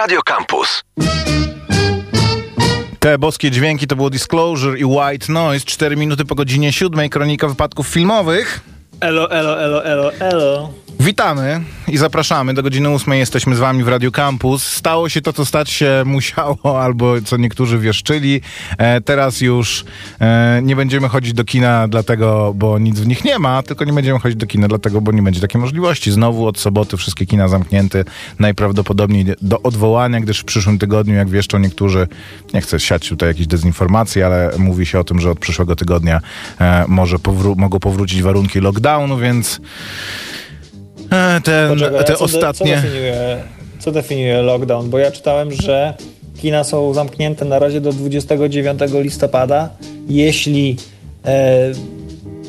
Radio Campus. Te boskie dźwięki to było Disclosure i White Noise. 4 minuty po godzinie 7. Kronika wypadków filmowych. Elo, elo, elo, elo, elo. Witamy i zapraszamy. Do godziny 8 jesteśmy z wami w Radio Campus. Stało się to, co stać się musiało, albo co niektórzy wieszczyli. E, teraz już e, nie będziemy chodzić do kina dlatego, bo nic w nich nie ma, tylko nie będziemy chodzić do kina dlatego, bo nie będzie takiej możliwości. Znowu od soboty wszystkie kina zamknięte, najprawdopodobniej do odwołania, gdyż w przyszłym tygodniu, jak wieszczą niektórzy, nie chcę siać tutaj jakiejś dezinformacji, ale mówi się o tym, że od przyszłego tygodnia e, może powró- mogą powrócić warunki lockdownu, więc ten, Poczekaj, te co, de, co, ostatnie... definiuje, co definiuje lockdown? Bo ja czytałem, że kina są zamknięte na razie do 29 listopada. Jeśli e,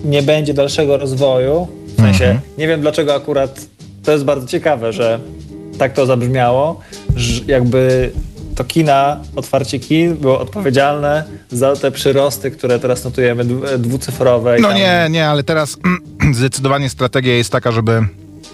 nie będzie dalszego rozwoju, w sensie Mhm. nie wiem dlaczego akurat to jest bardzo ciekawe, że tak to zabrzmiało, że jakby to kina, otwarcie kin było odpowiedzialne za te przyrosty, które teraz notujemy dwu- dwucyfrowe. No tam- nie, nie, ale teraz zdecydowanie strategia jest taka, żeby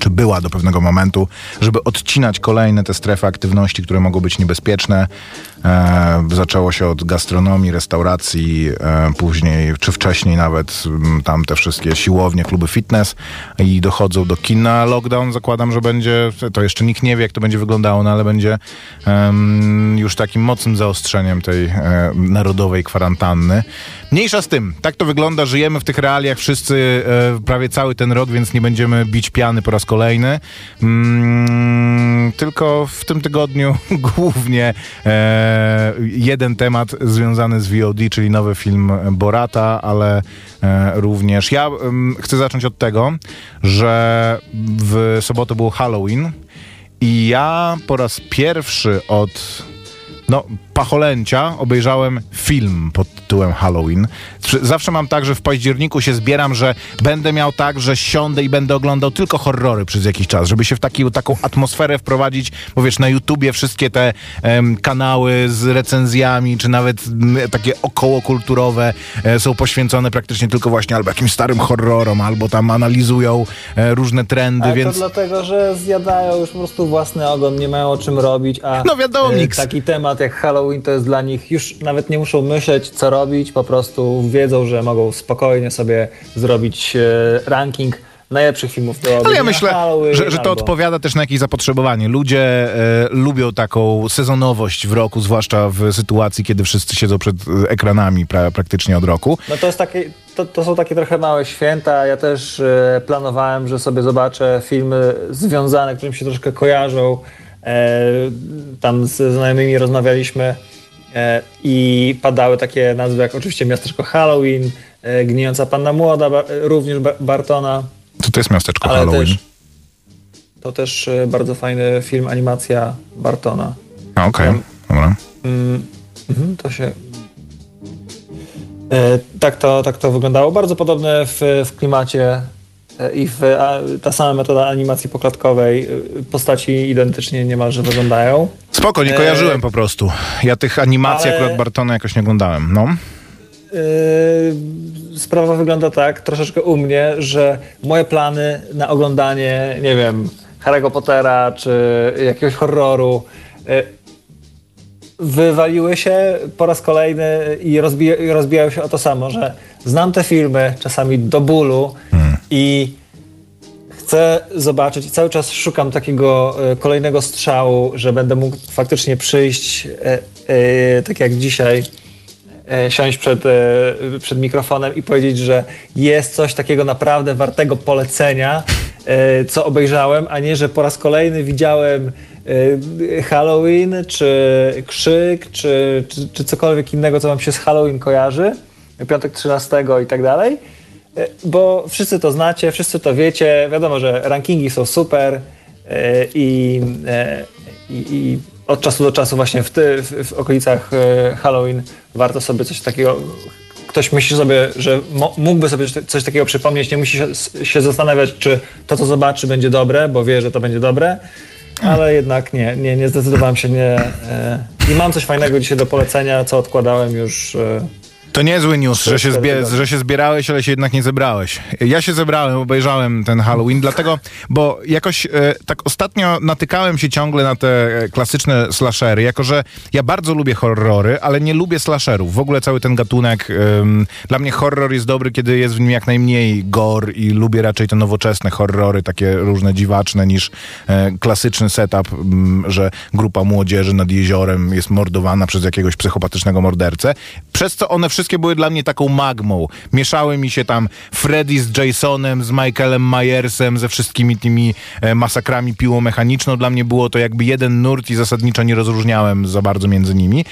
czy była do pewnego momentu, żeby odcinać kolejne te strefy aktywności, które mogą być niebezpieczne. E, zaczęło się od gastronomii, restauracji, e, później, czy wcześniej nawet m, tam te wszystkie siłownie, kluby fitness i dochodzą do kina. Lockdown zakładam, że będzie, to jeszcze nikt nie wie, jak to będzie wyglądało, no ale będzie już takim mocnym zaostrzeniem tej e, narodowej kwarantanny. Mniejsza z tym, tak to wygląda, żyjemy w tych realiach wszyscy e, prawie cały ten rok, więc nie będziemy bić piany po raz kolejny. Mm, tylko w tym tygodniu głównie e, jeden temat związany z VOD, czyli nowy film Borata, ale e, również ja em, chcę zacząć od tego, że w sobotę był Halloween i ja po raz pierwszy od no, pacholęcia obejrzałem film pod tytułem Halloween. Zawsze mam tak, że w październiku się zbieram, że będę miał tak, że siądę i będę oglądał tylko horrory przez jakiś czas, żeby się w taki, taką atmosferę wprowadzić, bo wiesz, na YouTubie wszystkie te em, kanały z recenzjami, czy nawet m, takie okołokulturowe e, są poświęcone praktycznie tylko właśnie albo jakimś starym horrorom, albo tam analizują e, różne trendy, Ale więc... to dlatego, że zjadają już po prostu własny ogon, nie mają o czym robić, a No wiadomo, e, taki temat jak Halloween to jest dla nich, już nawet nie muszą myśleć co robić, po prostu wiedzą, że mogą spokojnie sobie zrobić e, ranking najlepszych filmów do Ale ja myślę, że, że to odpowiada też na jakieś zapotrzebowanie. Ludzie e, lubią taką sezonowość w roku, zwłaszcza w sytuacji, kiedy wszyscy siedzą przed e, ekranami pra, praktycznie od roku. No to, jest takie, to, to są takie trochę małe święta. Ja też e, planowałem, że sobie zobaczę filmy związane, które mi się troszkę kojarzą. E, tam z znajomymi rozmawialiśmy e, i padały takie nazwy jak oczywiście Miasteczko Halloween, e, Gnijąca Panna Młoda, również ba, Bartona, Co to jest miasteczko Halloween? też to też bardzo fajny film, animacja Bartona. A, Okej, dobra. Mm, mhm, to się. Tak, to, tak to wyglądało. Bardzo podobne w, w klimacie i w, a, ta sama metoda animacji poklatkowej. e, Postaci identycznie niemalże wyglądają. Spoko, nie E, kojarzyłem po prostu. Ja tych animacji ale- akurat Bartona jakoś nie oglądałem. No. Yy, sprawa wygląda tak, troszeczkę u mnie, że moje plany na oglądanie, nie wiem, Harry'ego Pottera czy jakiegoś horroru yy, wywaliły się po raz kolejny i, rozbija, i rozbijają się o to samo, że znam te filmy czasami do bólu i chcę zobaczyć cały czas szukam takiego e, kolejnego strzału, że będę mógł faktycznie przyjść, e, e, tak jak dzisiaj, siąść przed, przed mikrofonem i powiedzieć, że jest coś takiego naprawdę wartego polecenia, co obejrzałem, a nie, że po raz kolejny widziałem Halloween, czy Krzyk, czy, czy, czy cokolwiek innego, co wam się z Halloween kojarzy, piątek 13 i tak dalej. E, Bo wszyscy to znacie, wszyscy to wiecie. Wiadomo, że rankingi są super e, i, e, i, i od czasu do czasu właśnie w, ty, w, w okolicach Halloween warto sobie coś takiego. Ktoś myśli sobie, że mógłby sobie coś- takiego przypomnieć, nie musi się, zastanawiać, czy to, co zobaczy, będzie dobre, bo wie, że to będzie dobre. Ale jednak nie, nie, nie zdecydowałem się nie. I mam coś fajnego dzisiaj do polecenia, co odkładałem już To niezły news, że się, zbie- że się zbierałeś, ale się jednak nie zebrałeś. Ja się zebrałem, obejrzałem ten Halloween, dlatego, bo jakoś e, tak ostatnio natykałem się ciągle na te e, klasyczne slashery, jako że ja bardzo lubię horrory, ale nie lubię slasherów. W ogóle cały ten gatunek, ym, dla mnie horror jest dobry, kiedy jest w nim jak najmniej gore i lubię raczej te nowoczesne horrory, takie różne dziwaczne, niż e, klasyczny setup, m, że grupa młodzieży nad jeziorem jest mordowana przez jakiegoś psychopatycznego mordercę. Przez co one wszystkie były dla mnie taką magmą. Mieszały mi się tam Freddy z Jasonem, z Michaelem Myersem, ze wszystkimi tymi e, masakrami piłą mechaniczną. Dla mnie było to jakby jeden nurt i zasadniczo nie rozróżniałem za bardzo między nimi.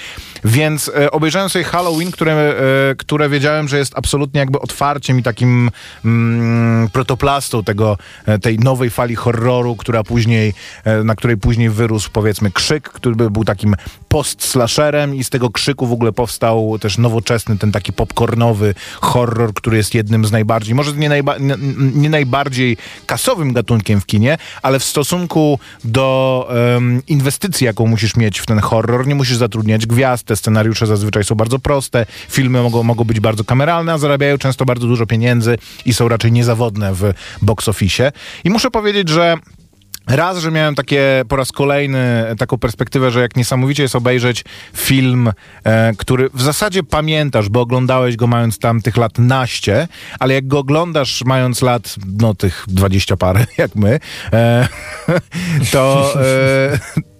Więc e, obejrzałem sobie Halloween, które, e, które wiedziałem, że jest absolutnie jakby otwarciem i takim mm, protoplastą tego, e, tej nowej fali horroru, która później, e, na której później wyrósł powiedzmy krzyk, który by był takim post-slasherem i z tego krzyku w ogóle powstał też nowoczesny, ten taki popcornowy horror, który jest jednym z najbardziej, może nie, najba, nie, nie najbardziej kasowym gatunkiem w kinie, ale w stosunku do um, inwestycji, jaką musisz mieć w ten horror, nie musisz zatrudniać gwiazd, te scenariusze zazwyczaj są bardzo proste, filmy mogą, mogą być bardzo kameralne, a zarabiają często bardzo dużo pieniędzy i są raczej niezawodne w box office. I muszę powiedzieć, że Raz, że miałem takie po raz kolejny taką perspektywę, że jak niesamowicie jest obejrzeć film, e, który w zasadzie pamiętasz, bo oglądałeś go mając tam tych lat naście, ale jak go oglądasz mając lat, no tych dwadzieścia parę, jak my, e, to, e,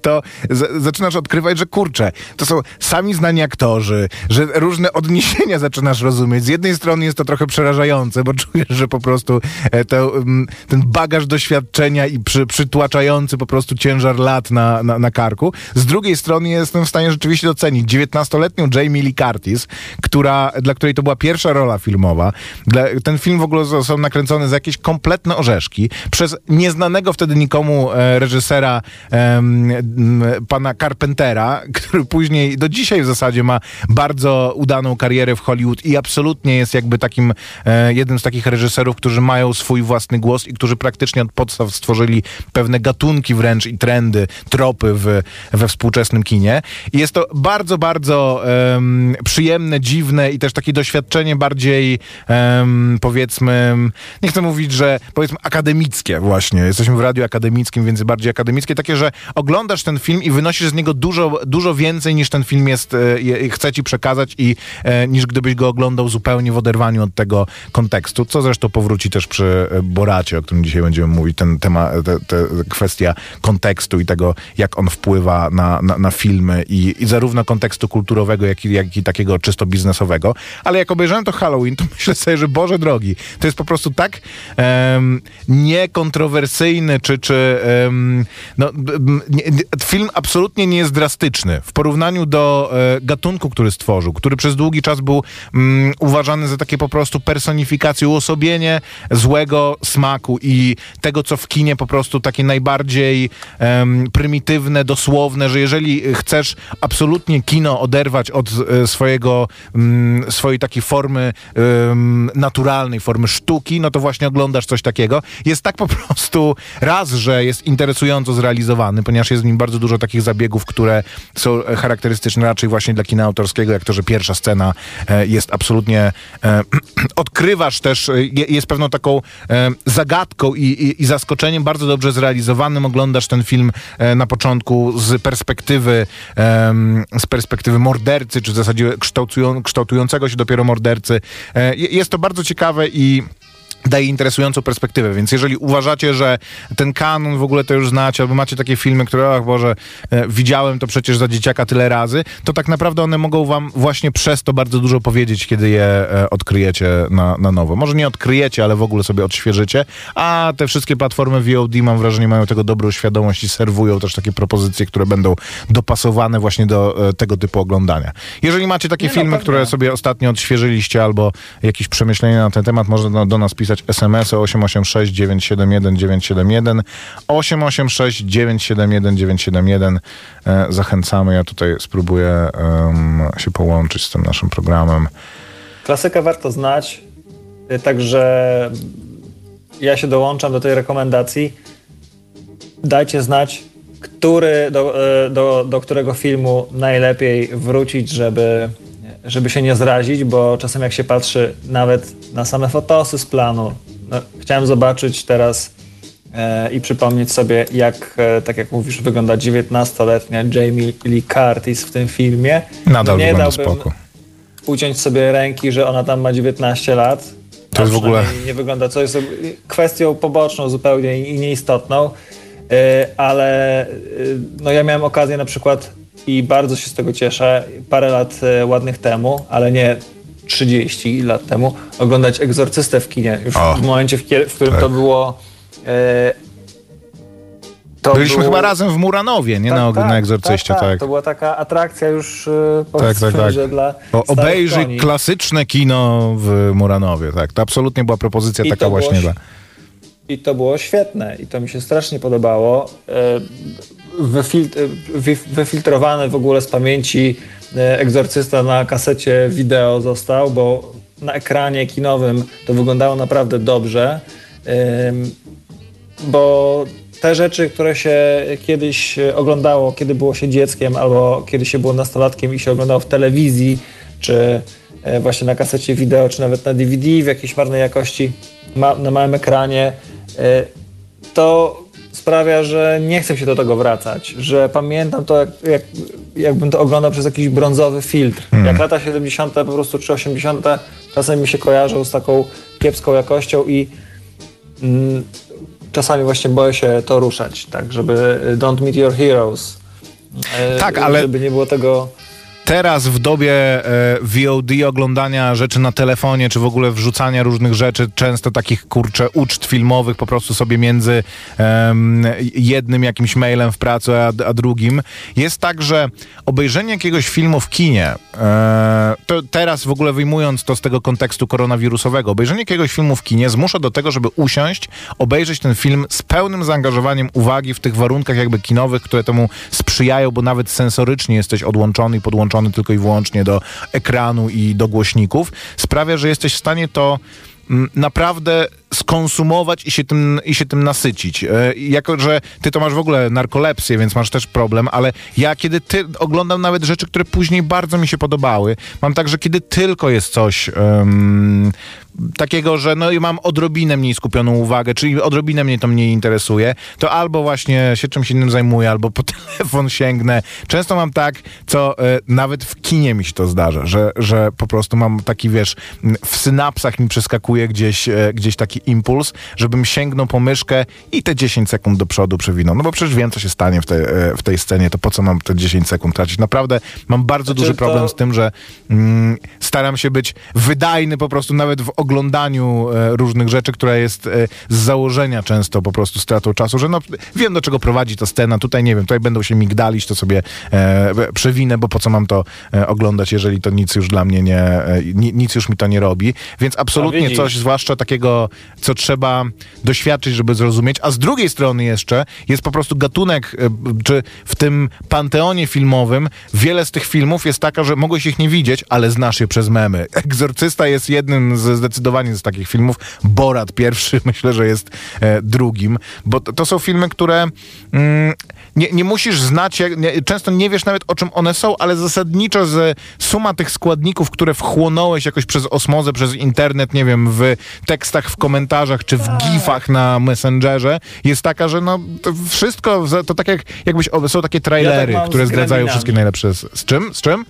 to z, zaczynasz odkrywać, że kurczę, to są sami znani aktorzy, że różne odniesienia zaczynasz rozumieć. Z jednej strony jest to trochę przerażające, bo czujesz, że po prostu e, to, m, ten bagaż doświadczenia i przy, przytłaczający po prostu ciężar lat na, na, na karku. Z drugiej strony jestem w stanie rzeczywiście docenić 19-letnią Jamie Lee Curtis, która, dla której to była pierwsza rola filmowa. Dla, ten film w ogóle został nakręcony za jakieś kompletne orzeszki przez nieznanego wtedy nikomu e, reżysera e, pana Carpentera, który później do dzisiaj w zasadzie ma bardzo udaną karierę w Hollywood i absolutnie jest jakby takim e, jednym z takich reżyserów, którzy mają swój własny głos i którzy praktycznie od podstaw stworzyli pewne gatunki wręcz i trendy, tropy w, we współczesnym kinie. I jest to bardzo, bardzo przyjemne, dziwne i też takie doświadczenie bardziej powiedzmy, nie chcę mówić, że powiedzmy akademickie właśnie. Jesteśmy w radiu akademickim, więc bardziej akademickie. Takie, że oglądasz ten film i wynosisz z niego dużo, dużo więcej niż ten film jest, e, chce ci przekazać i e, niż gdybyś go oglądał zupełnie w oderwaniu od tego kontekstu, co zresztą powróci też przy e, Boracie, o którym dzisiaj będziemy mówić, ten temat, te, te kwestia kontekstu i tego, jak on wpływa na, na, na filmy i, i, zarówno kontekstu kulturowego, jak i, jak i takiego czysto biznesowego. Ale jak obejrzałem to Halloween, to myślę sobie, że Boże drogi, to jest po prostu tak um, niekontrowersyjny, czy, czy um, no, nie, film absolutnie nie jest drastyczny w porównaniu do e, gatunku, który stworzył, który przez długi czas był mm, uważany za takie po prostu personifikację, uosobienie złego smaku i tego, co w kinie po prostu takie najbardziej prymitywne, dosłowne, że jeżeli chcesz absolutnie kino oderwać od e, swojego, mm, swojej takiej formy naturalnej, formy sztuki, no to właśnie oglądasz coś takiego. Jest tak po prostu raz, że jest interesująco zrealizowany, ponieważ jest w nim bardzo dużo takich zabiegów, które są charakterystyczne raczej właśnie dla kina autorskiego, jak to, że pierwsza scena e, jest absolutnie... E, odkrywasz też, e, jest pewną taką zagadką i, i, i zaskoczeniem bardzo dobrze zrealizowanym. Oglądasz ten film na początku z perspektywy z perspektywy mordercy, czy w zasadzie kształtują, kształtującego się dopiero mordercy. Jest to bardzo ciekawe i daje interesującą perspektywę, więc jeżeli uważacie, że ten kanon w ogóle to już znacie, albo macie takie filmy, które, ach Boże, e, widziałem to przecież za dzieciaka tyle razy, to tak naprawdę one mogą wam właśnie przez to bardzo dużo powiedzieć, kiedy je e, odkryjecie na, na nowo. Może nie odkryjecie, ale w ogóle sobie odświeżycie, a te wszystkie platformy VOD, mam wrażenie, mają tego dobrą świadomość i serwują też takie propozycje, które będą dopasowane właśnie do e, tego typu oglądania. Jeżeli macie takie nie no, filmy, no, które sobie ostatnio odświeżyliście, albo jakieś przemyślenia na ten temat, można do nas pisać SMS o 886 971 971 886 971 971 Zachęcamy. Ja tutaj spróbuję um, się połączyć z tym naszym programem. Klasykę warto znać, y, także ja się dołączam do tej rekomendacji. Dajcie znać, który, do, y, do, do którego filmu najlepiej wrócić, żeby żeby się nie zrazić, bo czasem jak się patrzy nawet na same fotosy z planu, no, chciałem zobaczyć teraz e, i przypomnieć sobie, jak, e, tak jak mówisz, wygląda 19-letnia Jamie Lee Curtis w tym filmie. Nadal nie wygląda dałbym spoko. uciąć sobie ręki, że ona tam ma 19 lat. To jest w ogóle- Nie wygląda, co jest kwestią poboczną zupełnie i nieistotną, E, ale e, no ja miałem okazję na przykład i bardzo się z tego cieszę, parę lat e, ładnych temu, ale nie 30 lat temu, oglądać Egzorcystę w kinie. Już O, w momencie, w, w którym tak. to było... e, To Byliśmy był- chyba razem w Muranowie, nie na, na Egzorcyście, tak. To była taka atrakcja już e, Tak, tak, tak. że dla O, obejrzyj koni. klasyczne kino w Muranowie, tak. To absolutnie była propozycja I taka było właśnie ś- dla... I to było świetne i to mi się strasznie podobało. Wyfil- wy- wyfiltrowany w ogóle z pamięci e, egzorcysta na kasecie wideo został, bo na ekranie kinowym to wyglądało naprawdę dobrze. Bo te rzeczy, które się kiedyś oglądało, kiedy było się dzieckiem, albo kiedy się było nastolatkiem i się oglądało w telewizji, czy e, właśnie na kasecie wideo, czy nawet na DVD w jakiejś marnej jakości na małym ekranie, e, to sprawia, że nie chcę się do tego wracać, że pamiętam to, jak, jak, jakbym to oglądał przez jakiś brązowy filtr. Jak lata 70. po prostu, czy 80. czasem mi się kojarzą z taką kiepską jakością i mm, czasami właśnie boję się to ruszać, tak, żeby y, don't meet your heroes. E, Tak, ale- Żeby nie było tego... Teraz w dobie e, VOD oglądania rzeczy na telefonie, czy w ogóle wrzucania różnych rzeczy, często takich kurczę uczt filmowych po prostu sobie między jednym jakimś mailem w pracy, a, a drugim, jest tak, że obejrzenie jakiegoś filmu w kinie, e, to teraz w ogóle wyjmując to z tego kontekstu koronawirusowego, obejrzenie jakiegoś filmu w kinie zmusza do tego, żeby usiąść, obejrzeć ten film z pełnym zaangażowaniem uwagi w tych warunkach jakby kinowych, które temu sprzyjają, bo nawet sensorycznie jesteś odłączony i podłączony tylko i wyłącznie do ekranu i do głośników, sprawia, że jesteś w stanie to mm, naprawdę skonsumować i się tym, i się tym nasycić. E, jako, że ty to masz w ogóle narkolepsję, więc masz też problem, ale ja kiedy ty oglądam nawet rzeczy, które później bardzo mi się podobały, mam tak, że kiedy tylko jest coś takiego, że no i mam odrobinę mniej skupioną uwagę, czyli odrobinę mnie to mniej interesuje, to albo właśnie się czymś innym zajmuję, albo po telefon sięgnę. Często mam tak, co e, nawet w kinie mi się to zdarza, że, że po prostu mam taki, wiesz, w synapsach mi przeskakuje gdzieś, e, gdzieś taki impuls, żebym sięgnął po myszkę i te 10 sekund do przodu przewinął. No bo przecież wiem, co się stanie w, te, e, w tej scenie, to po co mam te 10 sekund tracić? Naprawdę mam bardzo duży Znaczy, to- problem z tym, że mm, staram się być wydajny po prostu nawet w oglądaniu e, różnych rzeczy, która jest e, z założenia często po prostu stratą czasu, że no wiem do czego prowadzi ta scena, tutaj nie wiem, tutaj będą się migdalić, to sobie e, przewinę, bo po co mam to oglądać, jeżeli to nic już dla mnie nie, ni, nic już mi to nie robi, więc absolutnie coś, zwłaszcza takiego, co trzeba doświadczyć, żeby zrozumieć, a z drugiej strony jeszcze jest po prostu gatunek, czy w tym panteonie filmowym wiele z tych filmów jest taka, że mogłeś ich nie widzieć, ale znasz je przez memy. Egzorcysta jest jednym z zdecydowanie z takich filmów. Borat pierwszy myślę, że jest e, drugim, bo to, to są filmy, które mm, nie, nie musisz znać, jak, nie, często nie wiesz nawet o czym one są, ale zasadniczo z suma tych składników, które wchłonąłeś jakoś przez osmozę, przez internet, nie wiem, w tekstach, w komentarzach, czy w gifach na Messengerze, jest taka, że no to wszystko, to tak jak jakbyś, o, są takie trailery, mam z które zdradzają wszystkie najlepsze. Z, z czym? Z czym?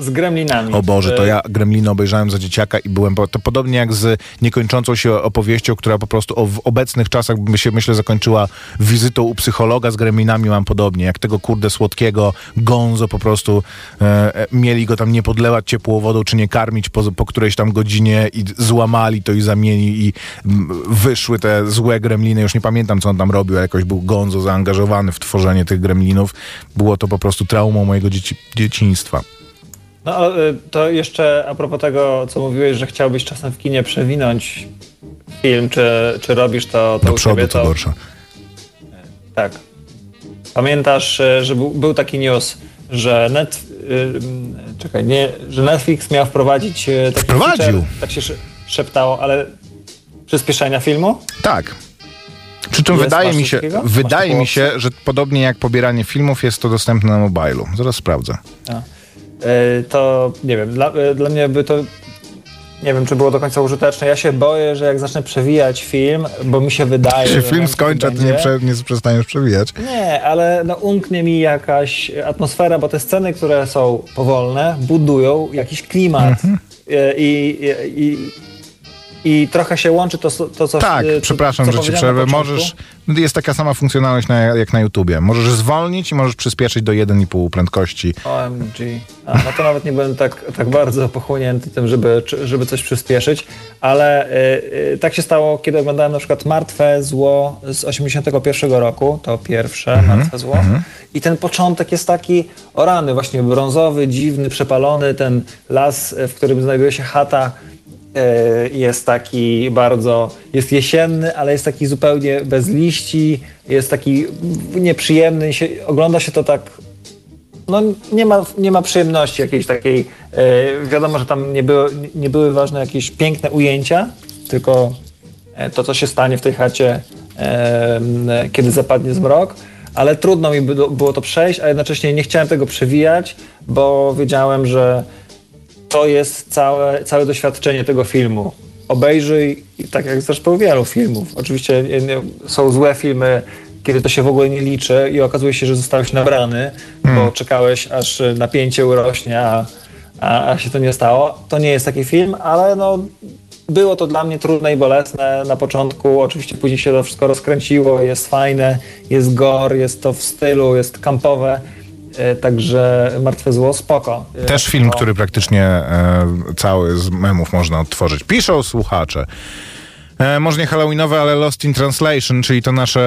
Z gremlinami. O Boże, to E, ja Gremlina obejrzałem za dzieciaka i byłem, to podobnie jak z niekończącą się opowieścią, która po prostu w obecnych czasach by się, myślę, zakończyła wizytą u psychologa z Gremlinami mam podobnie, jak tego kurde słodkiego gonzo po prostu e, e, mieli go tam nie podlewać ciepłą wodą, czy nie karmić po, po którejś tam godzinie i złamali to i zamienili i wyszły te złe gremliny, już nie pamiętam co on tam robił, ale jakoś był gonzo zaangażowany w tworzenie tych gremlinów. Było to po prostu traumą mojego dzieci, dzieciństwa. No y, to jeszcze a propos tego, co mówiłeś, że chciałbyś czasem w kinie przewinąć film, czy, czy robisz to, to Do u przodu siebie, co to gorsza. tak. Pamiętasz, y, że był, był taki news, że net, czekaj, nie, że Netflix miał wprowadzić taki Wprowadził. feature, tak się sze- szeptało, ale przyspieszenia filmu? Tak. Przy czym wydaje mi się, wydaje mi się, że podobnie jak pobieranie filmów jest to dostępne na mobilu. Zaraz sprawdzę. A. e, to nie wiem, dla, e, dla mnie by to nie wiem, czy było do końca użyteczne. Ja się boję, że jak zacznę przewijać film, bo mi się wydaje, Jak się film skończy, a ty nie, będzie. prze, nie przestaniesz przewijać. Nie, ale no, umknie mi jakaś atmosfera, bo te sceny, które są powolne, budują jakiś klimat. Mhm. E, I, i, i, I trochę się łączy to, to co Tak, co- przepraszam, co że ci przerwę. Możesz, jest taka sama funkcjonalność na, jak na YouTubie. Możesz zwolnić i możesz przyspieszyć do 1,5 prędkości. OMG. A, no to nawet nie byłem tak, tak bardzo pochłonięty tym, żeby, żeby coś przyspieszyć, ale y, y, tak się stało, kiedy oglądałem na przykład Martwe Zło z 81 roku, to pierwsze Mhm, Martwe Zło. I ten początek jest taki o rany, właśnie brązowy, dziwny, przepalony, ten las, y, w którym znajduje się chata, y, jest taki bardzo, jest jesienny, ale jest taki zupełnie bez liści, jest taki nieprzyjemny, się, ogląda się to tak no nie ma, nie ma przyjemności jakiejś takiej. E, wiadomo, że tam nie, było, nie były ważne jakieś piękne ujęcia, tylko e, to, co się stanie w tej chacie, e, kiedy zapadnie zmrok. Ale trudno mi było to przejść, a jednocześnie nie chciałem tego przewijać, bo wiedziałem, że to jest całe, całe doświadczenie tego filmu. Obejrzyj, tak jak zresztą wielu filmów. Oczywiście są złe filmy, kiedy to się w ogóle nie liczy i okazuje się, że zostałeś nabrany, bo czekałeś, aż napięcie urośnie, a, a, a się to nie stało. To nie jest taki film, ale no, było to dla mnie trudne i bolesne na początku. Oczywiście później się to wszystko rozkręciło, jest fajne, jest gore, jest to w stylu, jest kampowe. E, Także Martwe Zło, spoko. E, Też film, który praktycznie e, cały z memów można odtworzyć. Piszą słuchacze. E, może nie Halloweenowe, ale Lost in Translation, czyli to nasze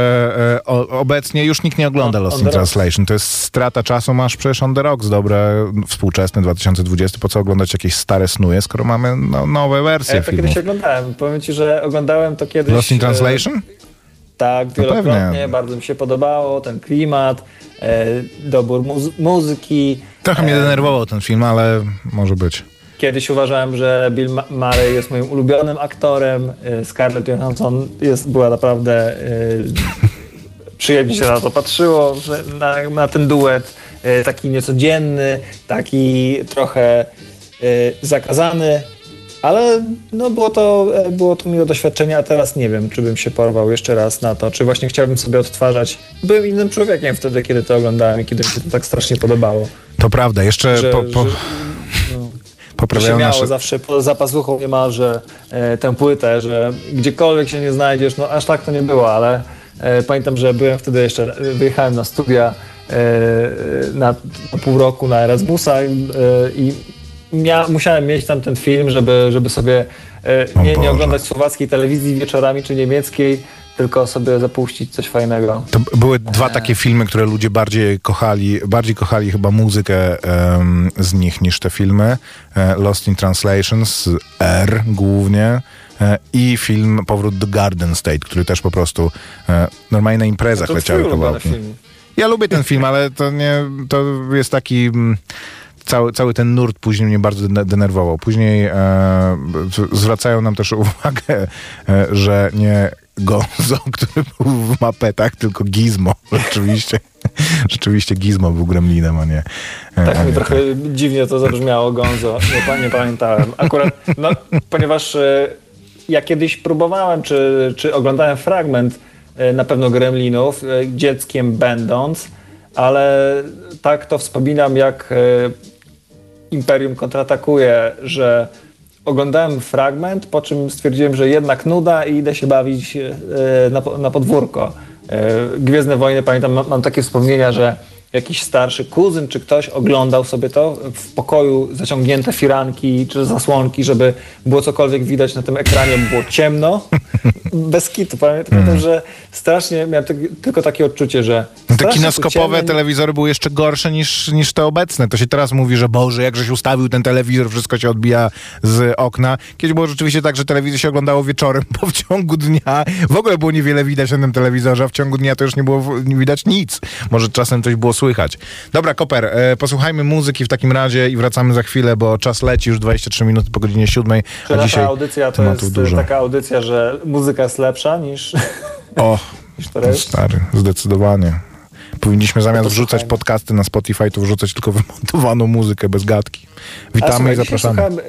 e, o, obecnie już nikt nie ogląda No, Lost in. Translation. To jest strata czasu, masz przecież On the Rocks, dobre, współczesny 2020. Po co oglądać jakieś stare snuje, skoro mamy no, nowe wersje ja to filmów? kiedyś oglądałem. Powiem ci, że oglądałem to kiedyś. Lost in Translation? Tak, wielokrotnie, pewnie. bardzo mi się podobało, ten klimat, e, dobór muzy- muzyki. Trochę mnie denerwował ten film, ale może być. Kiedyś uważałem, że Bill Murray jest moim ulubionym aktorem, e, Scarlett Johansson jest, była naprawdę... E, przyjemnie się na to patrzyło, na, na ten duet, e, taki niecodzienny, taki trochę e, zakazany, ale no było to, e, było to miłe doświadczenie, a teraz nie wiem, czy bym się porwał jeszcze raz na to, czy właśnie chciałbym sobie odtwarzać. Byłem innym człowiekiem wtedy, kiedy to oglądałem i kiedy mi się to tak strasznie podobało. To prawda, jeszcze Że, po, po, że, no, poprawiają się nasze... zawsze zapazuchą niemalże e, tę płytę, że gdziekolwiek się nie znajdziesz, no aż tak to nie było, ale e, pamiętam, że byłem wtedy jeszcze, e, wyjechałem na studia e, na, na pół roku na Erasmusa e, i mia, musiałem mieć tam ten film, żeby, żeby sobie e, nie, nie oglądać słowackiej telewizji wieczorami czy niemieckiej, tylko sobie zapuścić coś fajnego. To były dwa takie filmy, które ludzie bardziej kochali, bardziej kochali chyba muzykę z nich niż te filmy. E, Lost in Translation z R głównie e, i film Powrót do Garden State, który też po prostu e, normalnie na imprezach To leciały kawałki. film. Ja lubię ten film, ale to nie, to jest taki... Cały, cały ten nurt później mnie bardzo dene- denerwował. Później e, zwracają nam też uwagę, e, że nie Gonzo, który był w mapetach, tylko Gizmo. Rzeczywiście, rzeczywiście Gizmo był gremlinem, a nie... e, a Tak mi nie trochę dziwnie to zabrzmiało, Gonzo. Nie, nie pamiętałem. Akurat, no, ponieważ e, ja kiedyś próbowałem, czy, czy oglądałem fragment e, na pewno Gremlinów, dzieckiem będąc, ale tak to wspominam, jak Imperium kontratakuje, że oglądałem fragment, po czym stwierdziłem, że jednak nuda i idę się bawić e, na, po- na podwórko. E, Gwiezdne Wojny, pamiętam, mam takie wspomnienia, że jakiś starszy kuzyn czy ktoś oglądał sobie to w pokoju, zaciągnięte firanki czy zasłonki, żeby było cokolwiek widać na tym ekranie, było ciemno, bez kitu. Pamiętam, pamiętam że strasznie miałem ty- tylko takie odczucie, że Hmm. Te kinoskopowe telewizory były jeszcze gorsze niż, niż te obecne. To się teraz mówi, że Boże, jakżeś ustawił ten telewizor, wszystko się odbija z okna. Kiedyś było rzeczywiście tak, że telewizję się oglądało wieczorem, bo w ciągu dnia w ogóle było niewiele widać na tym telewizorze, a w ciągu dnia to już nie było nie widać nic. Może czasem coś było słychać. Dobra, Koper, e, posłuchajmy muzyki w takim razie i wracamy za chwilę, bo czas leci już 23 minuty po godzinie 7, Czy a nasza dzisiaj audycja to jest dużo. taka audycja, że muzyka jest lepsza niż, O, niż stary, zdecydowanie. Powinniśmy zamiast to wrzucać podcasty na Spotify, to wrzucać tylko wymontowaną muzykę bez gadki. Witamy słuchaj, i zapraszamy. Słuchałem,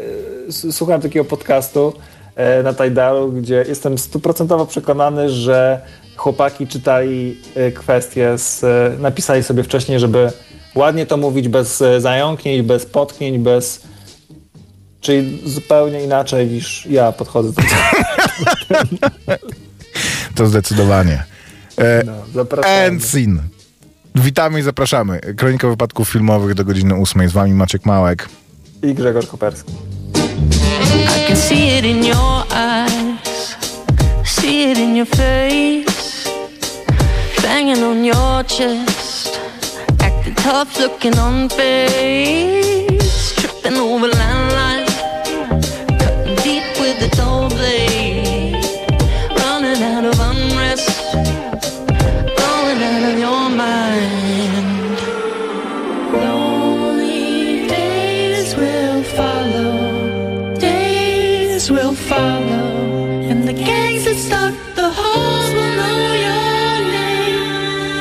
słuchałem takiego podcastu e, na Tidalu, gdzie jestem stuprocentowo przekonany, że chłopaki czytali e, kwestie, z, e, napisali sobie wcześniej, żeby ładnie to mówić bez e, zająknięć, bez potknięć, bez... Czyli zupełnie inaczej niż ja podchodzę do tego. To zdecydowanie. E, No. Witamy i zapraszamy. Kronika wypadków filmowych do godziny 8. Z wami Maciek Małek. I Grzegorz Koperski. I can see it in your eyes, see it in your face, banging on your chest, acting tough, looking on face, tripping over landline,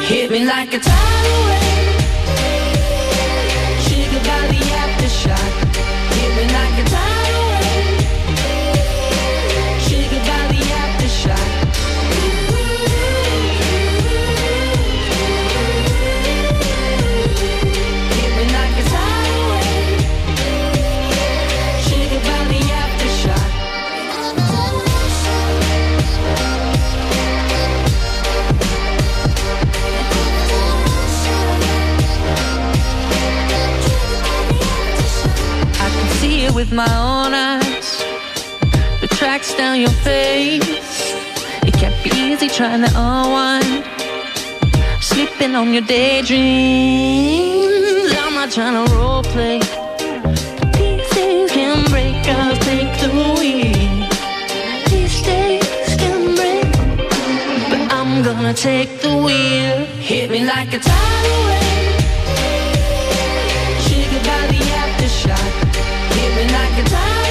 Hit me like a tidal wave, triggered by the aftershock. Hit me like a tidal with my own eyes. The tracks down your face. It can't be easy trying to unwind. Sleeping on your daydreams. I'm not trying to role play. Can break, I'll take the wheel. These days can break, but I'm gonna take the wheel. Hit me like a tidal wave. Triggered by the aftershock baby, I can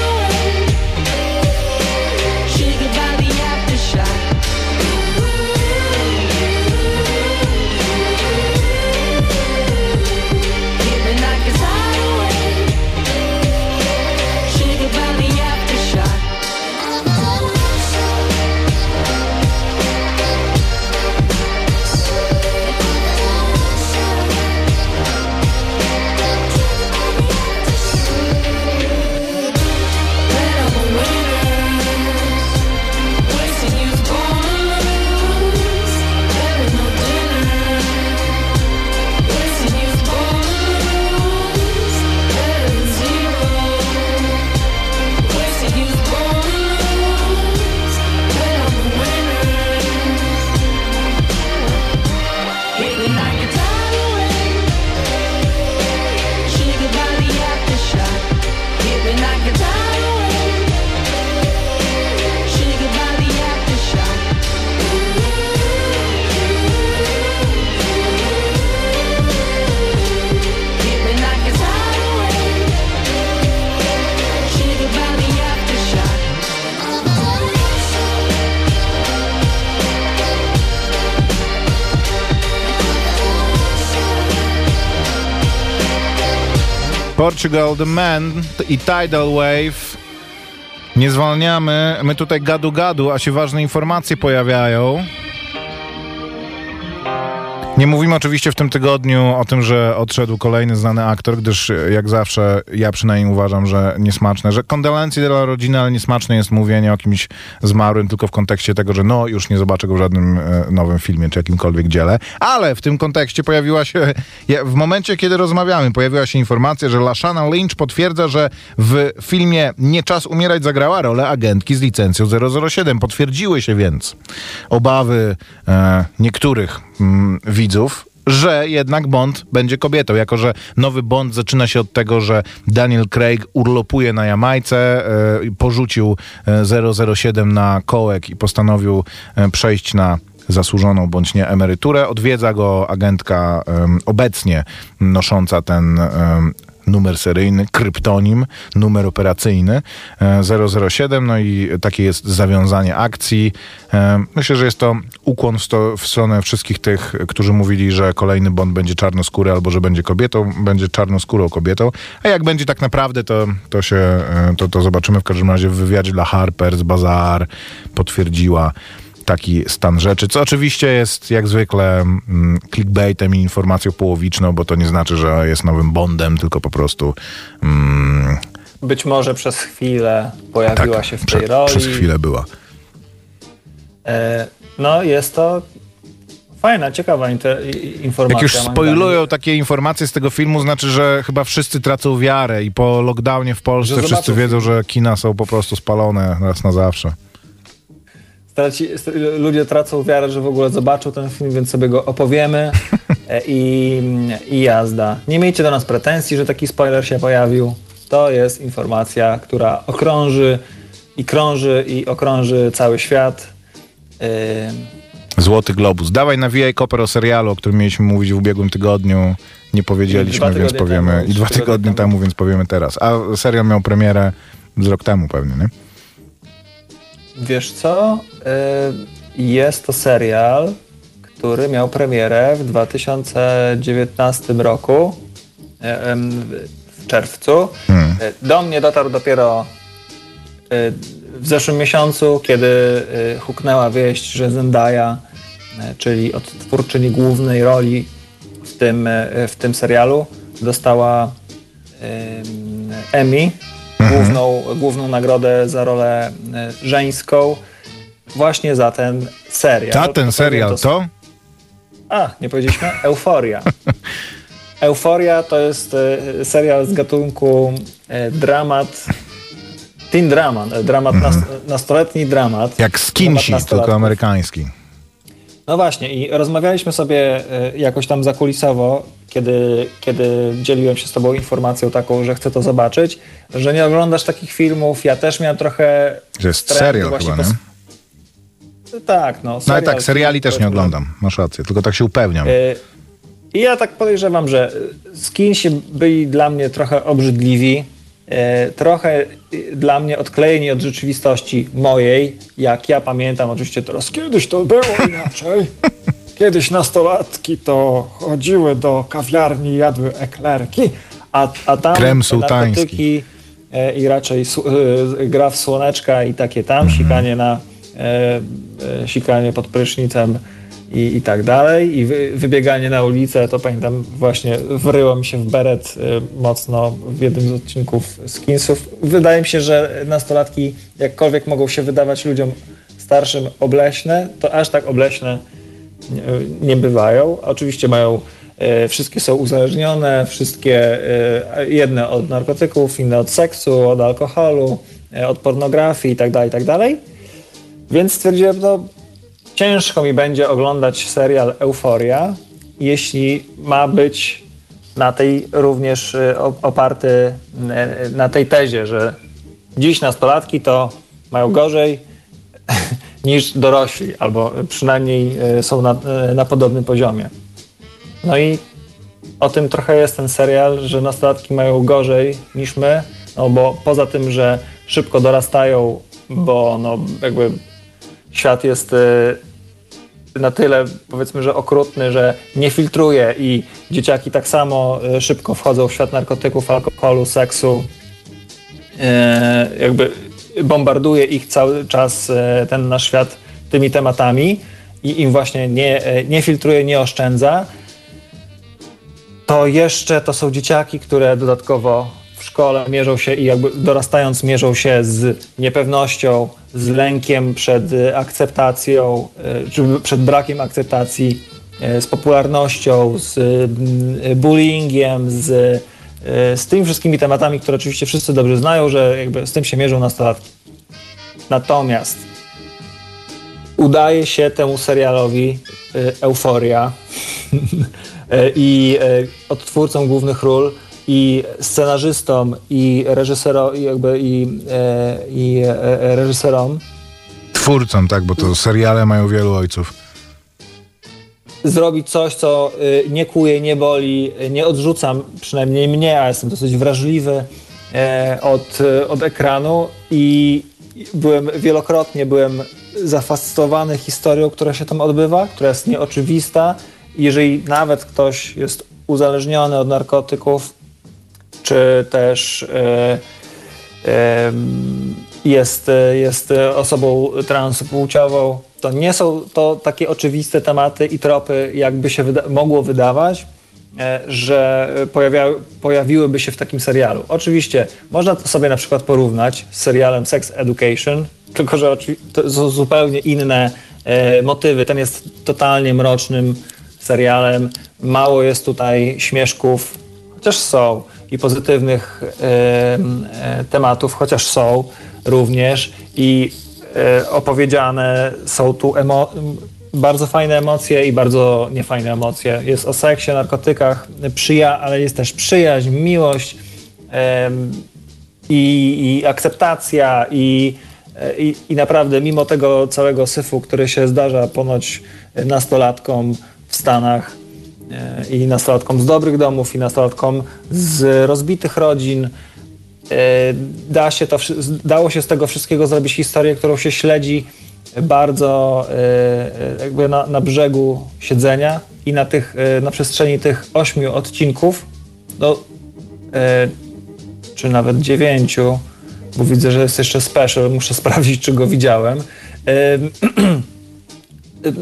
Portugal The Man i Tidal Wave. Nie zwalniamy. My tutaj gadu gadu, a się ważne informacje pojawiają. Nie mówimy oczywiście w tym tygodniu o tym, że odszedł kolejny znany aktor, gdyż e, jak zawsze ja przynajmniej uważam, że niesmaczne, że kondolencje dla rodziny, ale niesmaczne jest mówienie o kimś zmarłym tylko w kontekście tego, że no już nie zobaczę go w żadnym e, nowym filmie czy jakimkolwiek dziele. Ale w tym kontekście pojawiła się, w momencie kiedy rozmawiamy, pojawiła się informacja, że Lashana Lynch potwierdza, że w filmie Nie czas umierać zagrała rolę agentki z licencją 007. Potwierdziły się więc obawy e, niektórych mm, widzów, że jednak Bond będzie kobietą, jako że nowy Bond zaczyna się od tego, że Daniel Craig urlopuje na Jamajce, e, porzucił e, 007 na kołek i postanowił e, przejść na zasłużoną bądź nie emeryturę. Odwiedza go agentka obecnie nosząca ten numer seryjny, kryptonim, numer operacyjny e, 007, no i takie jest zawiązanie akcji. E, myślę, że jest to ukłon w, sto, w stronę wszystkich tych, którzy mówili, że kolejny Bond będzie czarnoskóry albo że będzie kobietą, będzie czarnoskórą kobietą, a jak będzie tak naprawdę, to, to się, e, to, to zobaczymy w każdym razie w wywiadzie dla Harper's Bazaar potwierdziła taki stan rzeczy, co oczywiście jest jak zwykle mm, clickbaitem i informacją połowiczną, bo to nie znaczy, że jest nowym Bondem, tylko po prostu mm, Być może przez chwilę pojawiła tak, się w prze, tej roli. przez chwilę była. E, no jest to fajna, ciekawa informacja. Jak już spoilują takie informacje z tego filmu, znaczy, że chyba wszyscy tracą wiarę i po lockdownie w Polsce Że wszyscy zobaczą wiedzą, że kina są po prostu spalone raz na zawsze. Straci, ludzie tracą wiarę, że w ogóle zobaczą ten film, więc sobie go opowiemy e, i, i jazda. Nie miejcie do nas pretensji, że taki spoiler się pojawił. To jest informacja, która okrąży i krąży i okrąży cały świat. Yy, Złoty Globus. Dawaj nawijaj koper o serialu, o którym mieliśmy mówić w ubiegłym tygodniu. Nie powiedzieliśmy, więc powiemy. I dwa tygodnie temu, więc powiemy teraz. A serial miał premierę z rok temu pewnie, nie? Wiesz co? Yy, Jest to serial, który miał premierę w 2019 roku, em, w czerwcu. Hmm. E, Do mnie dotarł dopiero w zeszłym miesiącu, kiedy huknęła wieść, że Zendaya, czyli odtwórczyni głównej roli w tym, w tym serialu, dostała em, Emmy, główną, główną nagrodę za rolę e, żeńską, właśnie za ten serial. Ta, ten serial to? A, nie powiedzieliśmy? Euforia. Euforia to jest e, serial z gatunku e, dramat, teen dramat, dramat nas, nastoletni dramat. Jak Skinsi, tylko amerykański. No właśnie i rozmawialiśmy sobie jakoś tam zakulisowo, kiedy, kiedy dzieliłem się z tobą informacją taką, że chcę to zobaczyć, że nie oglądasz takich filmów. Ja też miałem trochę... To jest serial chyba, nie? Tak, no. No ale serial, tak, seriali też nie oglądam. Masz rację, tylko tak się upewniam. E, I ja tak podejrzewam, że skinsi byli dla mnie trochę obrzydliwi, e, trochę dla mnie odklejeni od rzeczywistości mojej, jak ja pamiętam oczywiście teraz. Kiedyś to było inaczej. Kiedyś nastolatki to chodziły do kawiarni, jadły eklerki, a, a tam Krem narkotyki e, i raczej su, e, gra w słoneczka i takie tam, Mhm. sikanie na e, e, sikanie pod prysznicem i, i tak dalej. I wy, wybieganie na ulicę, to pamiętam właśnie wryło mi się w beret e, mocno w jednym z odcinków Skinsów. Wydaje mi się, że nastolatki jakkolwiek mogą się wydawać ludziom starszym obleśne, to aż tak obleśne nie, bywają. Oczywiście mają, e, wszystkie są uzależnione, wszystkie e, jedne od narkotyków, inne od seksu, od alkoholu, e, od pornografii itd., itd. Więc stwierdziłem, no ciężko mi będzie oglądać serial Euforia, jeśli ma być na tej również op- oparty na tej tezie, że dziś nastolatki to mają gorzej niż dorośli, albo przynajmniej e, są na, e, na podobnym poziomie. No i o tym trochę jest ten serial, że nastolatki mają gorzej niż my, no bo poza tym, że szybko dorastają, bo no jakby świat jest e, na tyle powiedzmy, że okrutny, że nie filtruje i dzieciaki tak samo szybko wchodzą w świat narkotyków, alkoholu, seksu, jakby bombarduje ich cały czas e, ten nasz świat tymi tematami i im właśnie nie, e, nie filtruje, nie oszczędza, to jeszcze to są dzieciaki, które dodatkowo w szkole mierzą się i jakby dorastając mierzą się z niepewnością, z lękiem przed e, akceptacją, czy przed brakiem akceptacji, z popularnością, z bullyingiem, z, z tymi wszystkimi tematami, które oczywiście wszyscy dobrze znają, że jakby z tym się mierzą nastolatki. Natomiast udaje się temu serialowi y, Euforia y, i odtwórcom głównych ról i scenarzystom i reżyserom jakby i, e, i e, reżyserom Twórcom, tak, bo to seriale mają wielu ojców. Zrobić coś, co y, nie kuje, nie boli, nie odrzucam, przynajmniej mnie, a jestem dosyć wrażliwy e, od, od ekranu i byłem wielokrotnie byłem zafascynowany historią, która się tam odbywa, która jest nieoczywista. Jeżeli nawet ktoś jest uzależniony od narkotyków, czy też e, e, jest, jest osobą transpłciową, to nie są to takie oczywiste tematy i tropy, jakby się wyda mogło wydawać, e, że pojawia pojawiłyby się w takim serialu. Oczywiście można to sobie na przykład porównać z serialem Sex Education, tylko że to są zupełnie inne e, motywy. Ten jest totalnie mrocznym serialem. Mało jest tutaj śmieszków, chociaż są, i pozytywnych e, tematów, chociaż są również. I opowiedziane. Są tu bardzo fajne emocje i bardzo niefajne emocje. Jest o seksie, narkotykach, przyja ale jest też przyjaźń, miłość i, i akceptacja i, i, i, naprawdę mimo tego całego syfu, który się zdarza ponoć nastolatkom w Stanach e, i nastolatkom z dobrych domów i nastolatkom z rozbitych rodzin, E, da się to, dało się z tego wszystkiego zrobić historię, którą się śledzi bardzo e, e, jakby na, na brzegu siedzenia i na, tych, na przestrzeni tych ośmiu odcinków, no, czy nawet dziewięciu, bo widzę, że jest jeszcze special, muszę sprawdzić, czy go widziałem.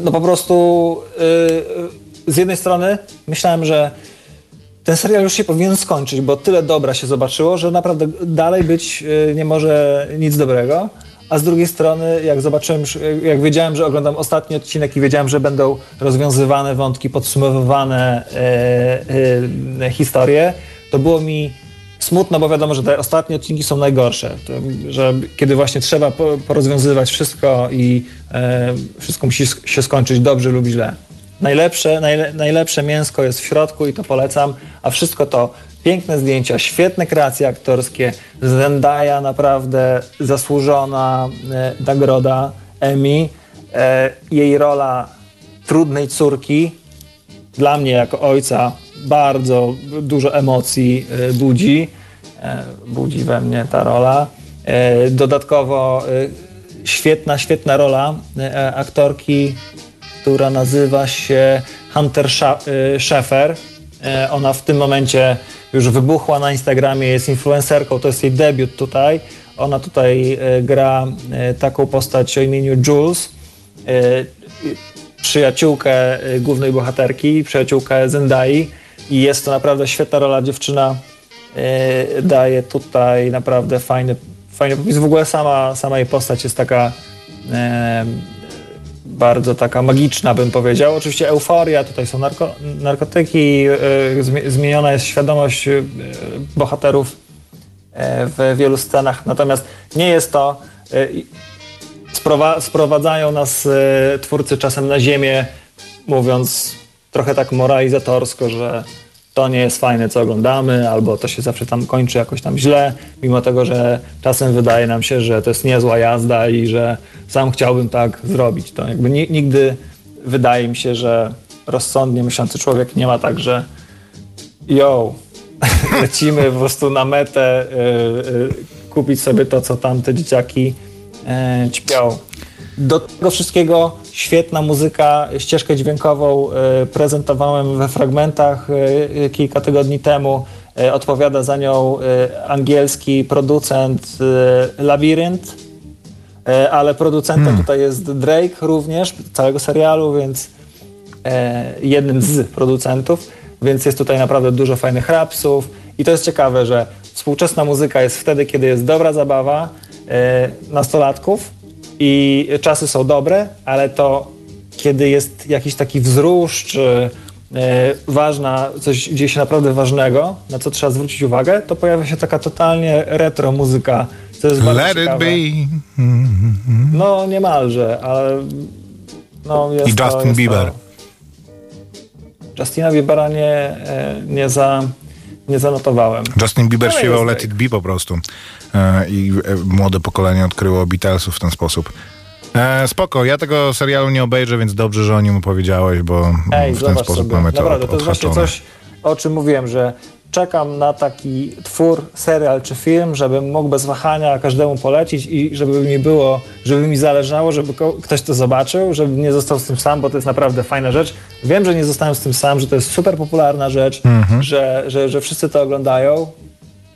No po prostu z jednej strony myślałem, że ten serial już się powinien skończyć, bo tyle dobra się zobaczyło, że naprawdę dalej być e, nie może nic dobrego. A z drugiej strony, jak zobaczyłem, jak wiedziałem, że oglądam ostatni odcinek i wiedziałem, że będą rozwiązywane wątki, podsumowywane e, e, historie, to było mi smutno, bo wiadomo, że te ostatnie odcinki są najgorsze. To, że kiedy właśnie trzeba porozwiązywać wszystko i e, wszystko musi się skończyć dobrze lub źle. Najlepsze, najle, najlepsze mięsko jest w środku i to polecam, a wszystko to piękne zdjęcia, świetne kreacje aktorskie, Zendaya naprawdę zasłużona e, nagroda Emmy, e, jej rola trudnej córki dla mnie jako ojca bardzo dużo emocji e, budzi, e, budzi we mnie ta rola. E, dodatkowo e, świetna, świetna rola aktorki która nazywa się Hunter y, Schaeffer. E, ona w tym momencie już wybuchła na Instagramie, jest influencerką, to jest jej debiut tutaj. Ona tutaj e, gra e, taką postać o imieniu Jules, przyjaciółkę głównej bohaterki, przyjaciółkę Zendai i jest to naprawdę świetna rola. Dziewczyna daje tutaj naprawdę fajny, fajny popis. W ogóle sama, sama jej postać jest taka bardzo taka magiczna, bym powiedział. Oczywiście euforia, tutaj są narko, narkotyki, yy, zmieniona jest świadomość yy, bohaterów yy, w wielu scenach, natomiast nie jest to. Sprowa sprowadzają nas twórcy czasem na ziemię, mówiąc trochę tak moralizatorsko, że to nie jest fajne, co oglądamy, albo to się zawsze tam kończy jakoś tam źle, mimo tego, że czasem wydaje nam się, że to jest niezła jazda i że sam chciałbym tak zrobić. To jakby nigdy wydaje mi się, że rozsądnie myślący człowiek nie ma tak, że yo, lecimy po prostu na metę, yy, yy, kupić sobie to, co tam te dzieciaki yy, ćpią. Do tego wszystkiego świetna muzyka, ścieżkę dźwiękową e, prezentowałem we fragmentach e, kilka tygodni temu. E, odpowiada za nią angielski producent Labyrinth, ale producentem hmm. tutaj jest Drake również, całego serialu, więc jednym z producentów, więc jest tutaj naprawdę dużo fajnych rapsów i to jest ciekawe, że współczesna muzyka jest wtedy, kiedy jest dobra zabawa nastolatków, i czasy są dobre, ale to kiedy jest jakiś taki wzrusz, czy e, ważna, coś dzieje się naprawdę ważnego, na co trzeba zwrócić uwagę, to pojawia się taka totalnie retro muzyka, co jest bardzo Let ciekawe. it be. No niemalże, ale no jest I to, Justin Bieber. To... Justina Biebera nie, e, nie, za, nie zanotowałem. Justin Bieber śpiewał Let It Be po prostu. E, I młode pokolenie odkryło Beatlesów w ten sposób. E, spoko, ja tego serialu nie obejrzę, więc dobrze, że o nim opowiedziałeś, bo Ej, w ten sposób sobie. mamy to Naprawdę, to jest właśnie coś, o czym mówiłem, że czekam na taki twór, serial czy film, żebym mógł bez wahania każdemu polecić i żeby mi było, żeby mi zależało, żeby ktoś to zobaczył, żebym nie został z tym sam, bo to jest naprawdę fajna rzecz. Wiem, że nie zostałem z tym sam, że to jest super popularna rzecz, Mhm. że, że, że wszyscy to oglądają,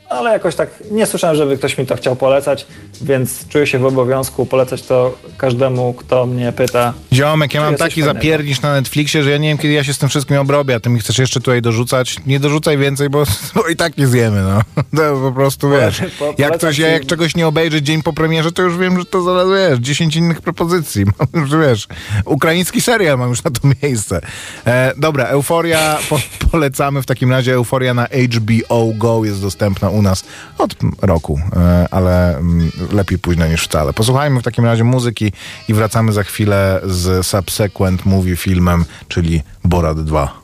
ale jakoś tak nie słyszałem, żeby ktoś mi to chciał polecać, więc czuję się w obowiązku polecać to każdemu, kto mnie pyta. Ziomek, ja mam taki zapierdzisz na Netflixie, że ja nie wiem, kiedy ja się z tym wszystkim obrobię, a ty mi chcesz jeszcze tutaj dorzucać. Nie dorzucaj więcej, bo, bo i tak nie zjemy, no. To po prostu, wiesz, po- jak coś, ja jak czegoś nie obejrzę dzień po premierze, to już wiem, że to zaraz, wiesz, 10 innych propozycji. Mam już, wiesz, ukraiński serial mam już na to miejsce. E, dobra, Euforia po, polecamy w takim razie. Euforia na HBO Go jest dostępna u nas od roku, e, ale mm, lepiej późno niż wcale. Posłuchajmy w takim razie muzyki i wracamy za chwilę z Subsequent Movie filmem, czyli Borat 2.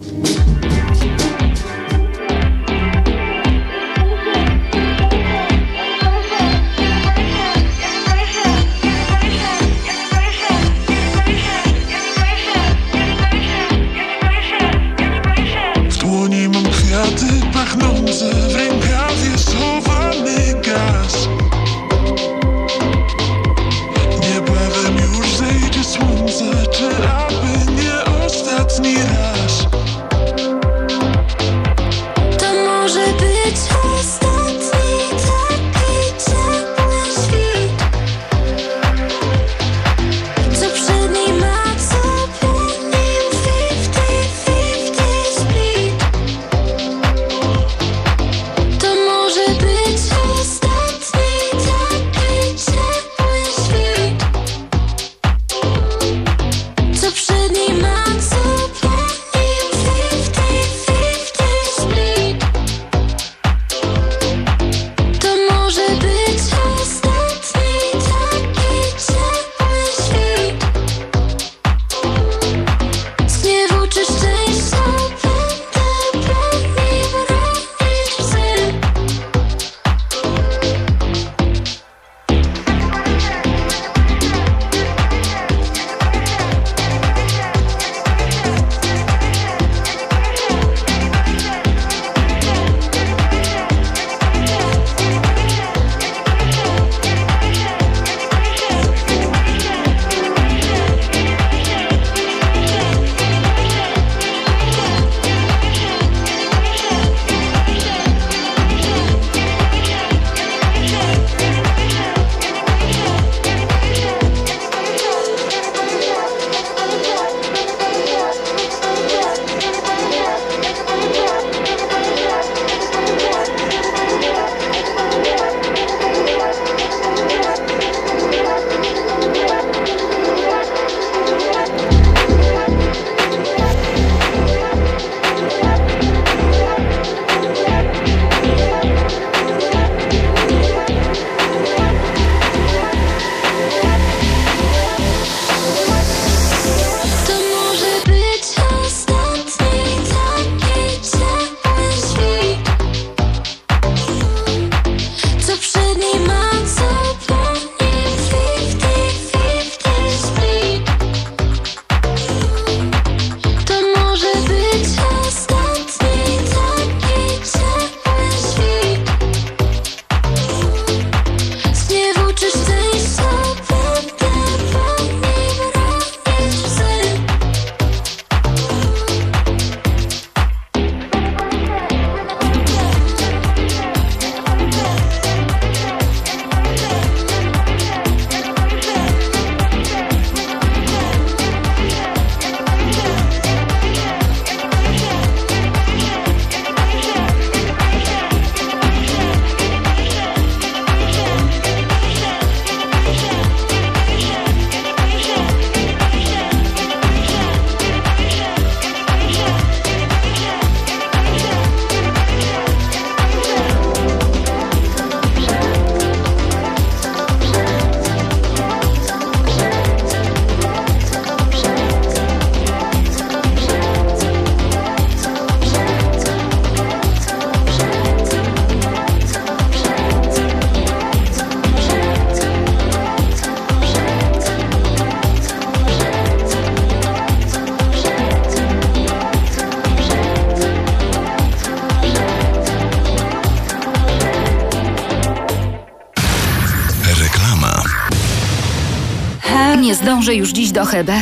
zdążę już dziś do Hebe.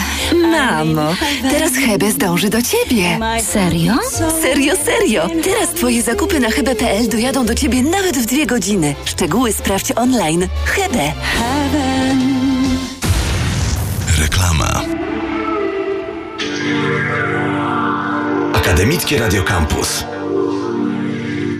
Mamo, teraz Hebe zdąży do ciebie. Serio? Serio, serio. Teraz twoje zakupy na hebe.pl dojadą do ciebie nawet w dwie godziny. Szczegóły sprawdź online. Hebe. Reklama. Akademickie Radio Campus.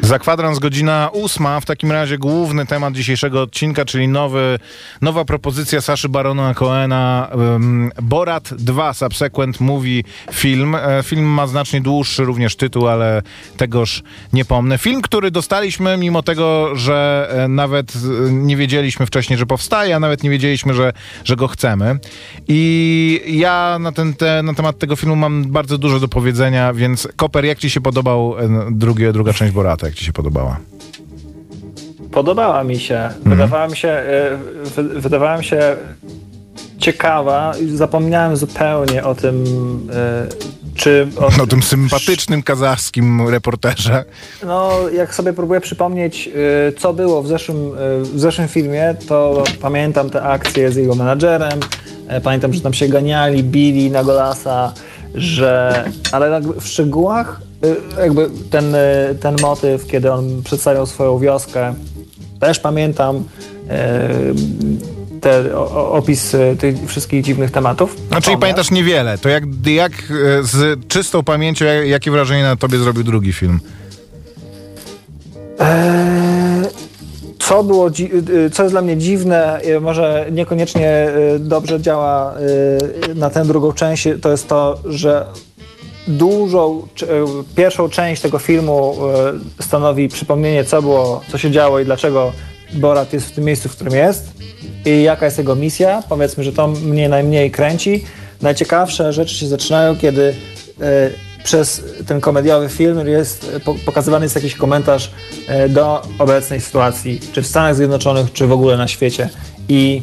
Za kwadrans godzina ósma. W takim razie główny temat dzisiejszego odcinka, czyli nowy, nowa propozycja Saszy Barona Coena um, Borat 2 Subsequent Movie Film. E, film ma znacznie dłuższy również tytuł, ale tegoż nie pomnę. Film, który dostaliśmy mimo tego, że e, nawet e, nie wiedzieliśmy wcześniej, że powstaje, a nawet nie wiedzieliśmy, że, że go chcemy. I ja na, ten, te, na temat tego filmu mam bardzo dużo do powiedzenia, więc Koper, jak ci się podobał e, drugi, druga część Borata? Ci się podobała? Podobała mi się. Wydawała mi się, e, wy, wydawała mi się ciekawa. Zapomniałem zupełnie o tym, e, czy... O, No tym sympatycznym kazachskim reporterze. No, jak sobie próbuję przypomnieć, y, co było w zeszłym, w zeszłym filmie, to pamiętam te akcje z jego menadżerem, e, pamiętam, że tam się ganiali, bili na golasa, że... Ale jakby w szczegółach jakby ten, y, ten motyw, kiedy on przedstawiał swoją wioskę, też pamiętam y, te, o, opis y, tych wszystkich dziwnych tematów. No, czyli pamiętasz niewiele. To jak, jak e, z czystą pamięcią, jak, jakie wrażenie na tobie zrobił drugi film? Eee, Co było, y, co jest dla mnie dziwne, y, może niekoniecznie y, dobrze działa y, na tę drugą część, to jest to, że dużą, y, pierwszą część tego filmu y, stanowi przypomnienie, co było, co się działo i dlaczego Borat jest w tym miejscu, w którym jest i jaka jest jego misja. Powiedzmy, że to mnie najmniej kręci. Najciekawsze rzeczy się zaczynają, kiedy y, przez ten komediowy film jest po- pokazywany jest jakiś komentarz do obecnej sytuacji, czy w Stanach Zjednoczonych, czy w ogóle na świecie. I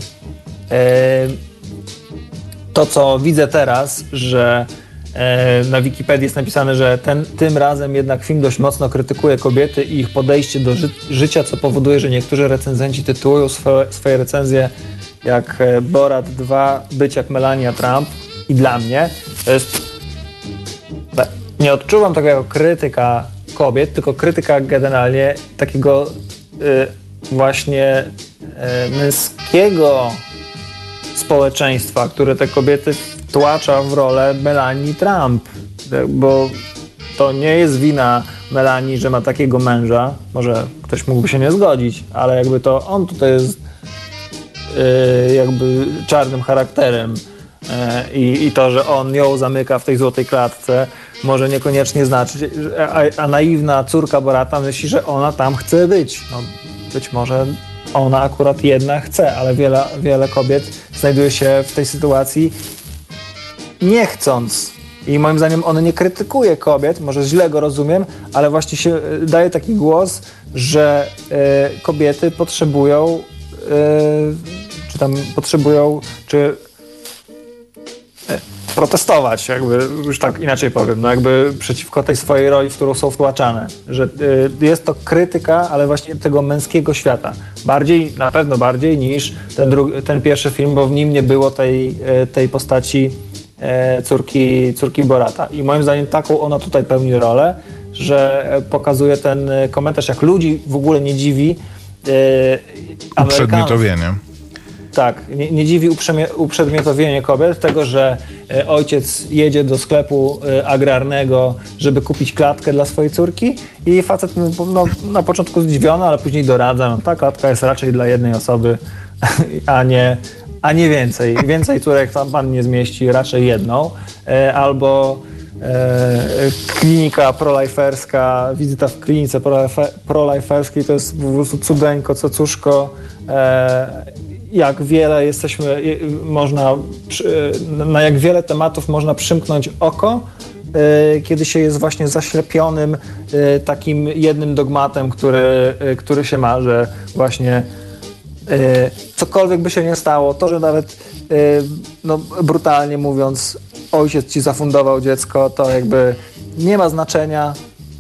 to, co widzę teraz, że e, na Wikipedii jest napisane, że ten, tym razem jednak film dość mocno krytykuje kobiety i ich podejście do ży życia, co powoduje, że niektórzy recenzenci tytułują swoje, swoje recenzje jak e, Borat 2, być jak Melania Trump. I dla mnie to jest nie odczuwam tego jako krytyka kobiet, tylko krytyka generalnie takiego y, właśnie y, męskiego społeczeństwa, które te kobiety wtłacza w rolę Melanii Trump. Bo to nie jest wina Melanii, że ma takiego męża. Może ktoś mógłby się nie zgodzić, ale jakby to on tutaj jest yy, jakby czarnym charakterem. Yy, I, to, że on ją zamyka w tej złotej klatce, może niekoniecznie znaczyć, a, a naiwna córka Borata myśli, że ona tam chce być. No, być może ona akurat jedna chce, ale wiele, wiele kobiet znajduje się w tej sytuacji nie chcąc. I moim zdaniem on nie krytykuje kobiet, może źle go rozumiem, ale właśnie się e, daje taki głos, że e, kobiety potrzebują, e, czy tam potrzebują, czy e, protestować, jakby już tak inaczej powiem, no jakby przeciwko tej swojej roli, w którą są wtłaczane. Że y, jest to krytyka, ale właśnie tego męskiego świata. Bardziej, na pewno bardziej niż ten, ten pierwszy film, bo w nim nie było tej, y, tej postaci córki, córki Borata. I moim zdaniem taką ona tutaj pełni rolę, że e, pokazuje ten e, komentarz, jak ludzi w ogóle nie dziwi e, Uprzedmiotowienie. tak, nie, nie dziwi uprzedmiotowienie kobiet, tego, że e, ojciec jedzie do sklepu e, agrarnego, żeby kupić klatkę dla swojej córki i facet no, na początku zdziwiony, ale później doradza, no ta klatka jest raczej dla jednej osoby, a nie, a nie więcej. Więcej córek tam pan nie zmieści, raczej jedną. E, albo e, klinika proliferska, wizyta w klinice prolife- proliferskiej to jest po prostu cudeńko, cocuszko. E, jak wiele jesteśmy, je- można, na jak wiele tematów można przymknąć oko, kiedy się jest właśnie zaślepionym takim jednym dogmatem, który, który się ma, że właśnie cokolwiek by się nie stało, to, że nawet e, no, brutalnie mówiąc, ojciec ci zafundował dziecko, to jakby nie ma znaczenia.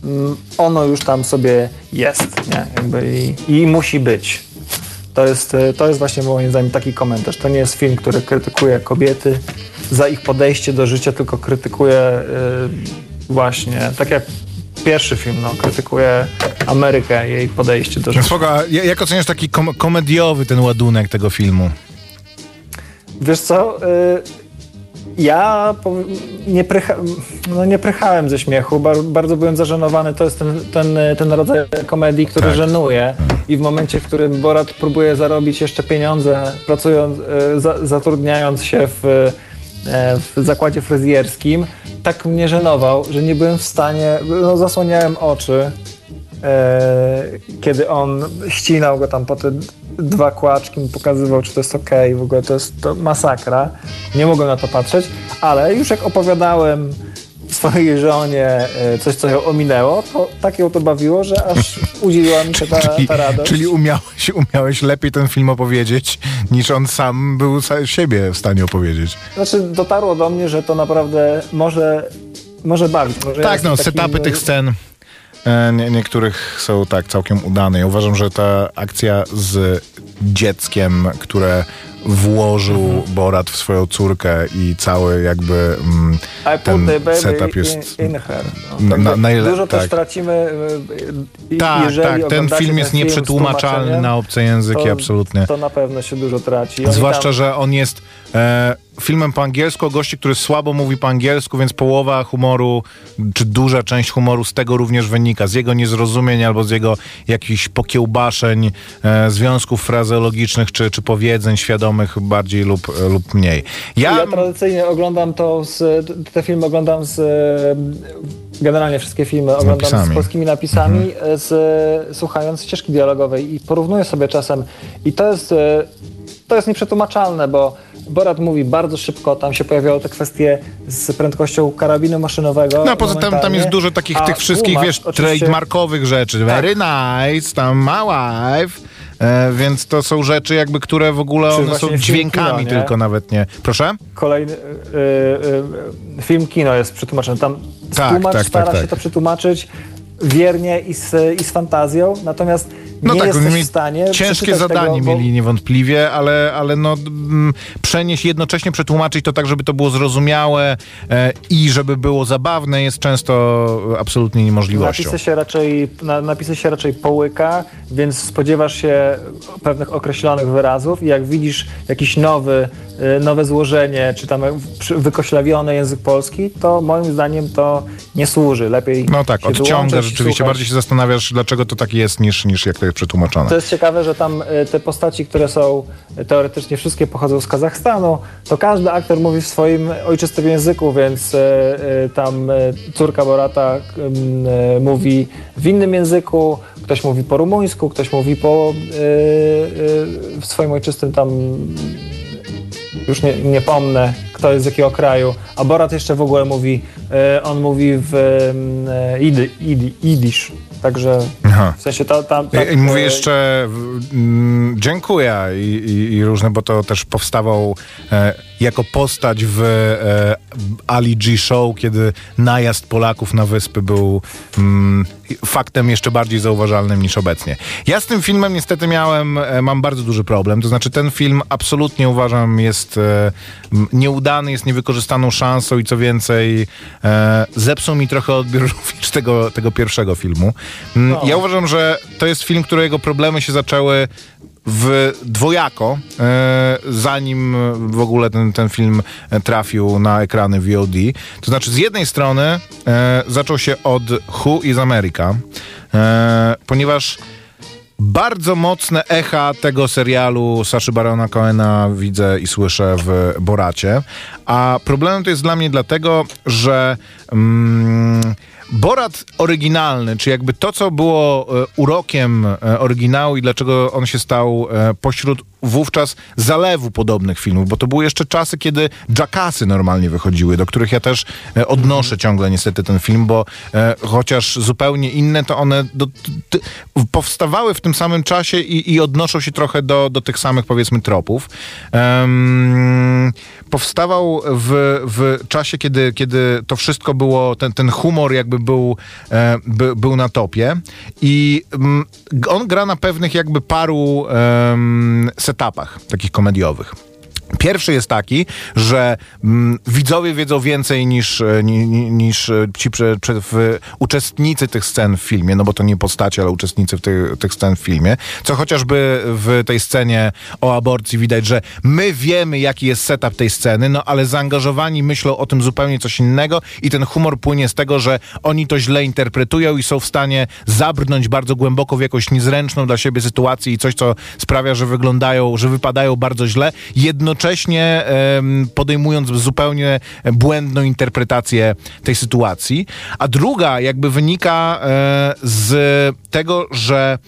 Mm, Ono już tam sobie jest, nie? Jakby i, i musi być. To jest, e, to jest właśnie moim zdaniem taki komentarz. To nie jest film, który krytykuje kobiety za ich podejście do życia, tylko krytykuje e, właśnie, tak jak pierwszy film, no, krytykuje Amerykę, jej podejście do No życia. Spoko, jak oceniasz taki kom- komediowy ten ładunek tego filmu? Wiesz co, y, ja nie, prycha, no nie prychałem ze śmiechu, bar, bardzo byłem zażenowany. To jest ten, ten, ten rodzaj komedii, który Tak. żenuje i w momencie, w którym Borat próbuje zarobić jeszcze pieniądze, pracując, y, za, zatrudniając się w, w zakładzie fryzjerskim, tak mnie żenował, że nie byłem w stanie, no zasłaniałem oczy, e, kiedy on ścinał go tam po te dwa kłaczki, pokazywał, czy to jest okej, w ogóle to jest to masakra. Nie mogłem na to patrzeć, ale już jak opowiadałem swojej żonie e, coś, co ją ominęło, to tak ją to bawiło, że aż udzieliła mi się ta, Czyli, ta radość. czyli umiałeś, umiałeś lepiej ten film opowiedzieć, niż on sam był siebie w stanie opowiedzieć. Znaczy dotarło do mnie, że to naprawdę może, może bawić. Może ja Tak, no, setupy tych scen e, nie, niektórych są tak całkiem udane. Ja uważam, że ta akcja z dzieckiem, które włożył Mhm. Borat w swoją córkę i cały jakby mm, ten setup jest... in, in her. Na- No, na- Także najle- dużo też tak. tracimy, y, y, Tak, tak, ten film jest nieprzetłumaczalny na obce języki, to- absolutnie. To na pewno się dużo traci. Zwłaszcza, tam, że on jest e, filmem po angielsku o gości, który słabo mówi po angielsku, więc połowa humoru, czy duża część humoru z tego również wynika. Z jego niezrozumień albo z jego jakichś pokiełbaszeń, e, związków frazeologicznych, czy, czy powiedzeń świadomych bardziej lub, e, lub mniej. Ja, Ja tradycyjnie oglądam to, z, te filmy oglądam z, generalnie wszystkie filmy oglądam napisami. Mhm. z polskimi napisami, z, słuchając ścieżki dialogowej i porównuję sobie czasem i to jest, e, to jest nieprzetłumaczalne, bo Borat mówi bardzo szybko, tam się pojawiały te kwestie z prędkością karabinu maszynowego. no poza tym tam jest dużo takich a tych wszystkich, tłumacz wiesz, oczywiście- Tak. trademarkowych rzeczy. Very nice, tam my wife. E, więc to są rzeczy jakby, które w ogóle one są dźwiękami kino, tylko nawet nie. Proszę? kolejny y, y, film kino jest przetłumaczony. Tam Tak, tłumacz tak, stara tak, się tak. to przetłumaczyć wiernie i z, i z fantazją, natomiast No nie tak, jesteś w stanie ciężkie zadanie tego, bo- mieli niewątpliwie, ale, ale no, mm, przenieść, jednocześnie przetłumaczyć to tak, żeby to było zrozumiałe e, i żeby było zabawne jest często absolutnie niemożliwością. Napisy się, raczej, na, napisy się raczej połyka, więc spodziewasz się pewnych określonych wyrazów i jak widzisz jakiś nowy, y, nowe złożenie, czy tam wykoślawiony język polski, to moim zdaniem to nie służy. Lepiej No tak, odciąga rzeczywiście. słuchać. Bardziej się zastanawiasz, dlaczego to tak jest, niż, niż jak to jest przetłumaczone. To jest ciekawe, że tam y, te postaci, które są y, teoretycznie wszystkie pochodzą z Kazachstanu, to każdy aktor mówi w swoim ojczystym języku, więc y, tam córka Borata mówi w innym języku, ktoś mówi po rumuńsku, ktoś mówi po w swoim ojczystym tam już nie, nie pomnę, kto jest z jakiego kraju, a Borat jeszcze w ogóle mówi, on mówi w idy, idy, idisz, także Aha. w sensie tam... tam I, tak, i mówię jeszcze dziękuję i, i, i różne, bo to też powstawał e, jako postać w e, Ali G Show, kiedy najazd Polaków na wyspy był mm, faktem jeszcze bardziej zauważalnym niż obecnie. Ja z tym filmem niestety miałem, e, mam bardzo duży problem, to znaczy ten film absolutnie uważam jest e, nieudany, jest niewykorzystaną szansą i co więcej e, zepsuł mi trochę odbiór również tego, tego pierwszego filmu. Mm, Ja uważam, że to jest film, którego problemy się zaczęły w dwojako, e, zanim w ogóle ten, ten film trafił na ekrany VOD. To znaczy, z jednej strony e, zaczął się od Who is America, e, ponieważ bardzo mocne echa tego serialu Saszy Barona Cohena widzę i słyszę w Boracie. A problemem to jest dla mnie dlatego, że mm, Borat oryginalny, czy jakby to, co było e, urokiem e, oryginału i dlaczego on się stał e, pośród wówczas zalewu podobnych filmów, bo to były jeszcze czasy, kiedy Jackassy normalnie wychodziły, do których ja też e, odnoszę ciągle niestety ten film, bo e, chociaż zupełnie inne, to one do, powstawały w tym samym czasie i, i odnoszą się trochę do, do tych samych powiedzmy tropów. Um, powstawał w, w czasie, kiedy, kiedy to wszystko było, ten, ten humor jakby był, e, by, był na topie i mm, on gra na pewnych jakby paru setupach takich komediowych. Pierwszy jest taki, że mm, widzowie wiedzą więcej niż, e, ni, ni, niż e, ci prze, prze, w, uczestnicy tych scen w filmie, no bo to nie postacie, ale uczestnicy tych, tych scen w filmie. Co chociażby w tej scenie o aborcji widać, że my wiemy, jaki jest setup tej sceny, no ale zaangażowani myślą o tym zupełnie coś innego i ten humor płynie z tego, że oni to źle interpretują i są w stanie zabrnąć bardzo głęboko w jakąś niezręczną dla siebie sytuację i coś, co sprawia, że wyglądają, że wypadają bardzo źle. Jednocześnie podejmując zupełnie błędną interpretację tej sytuacji. A druga jakby wynika e, z tego, że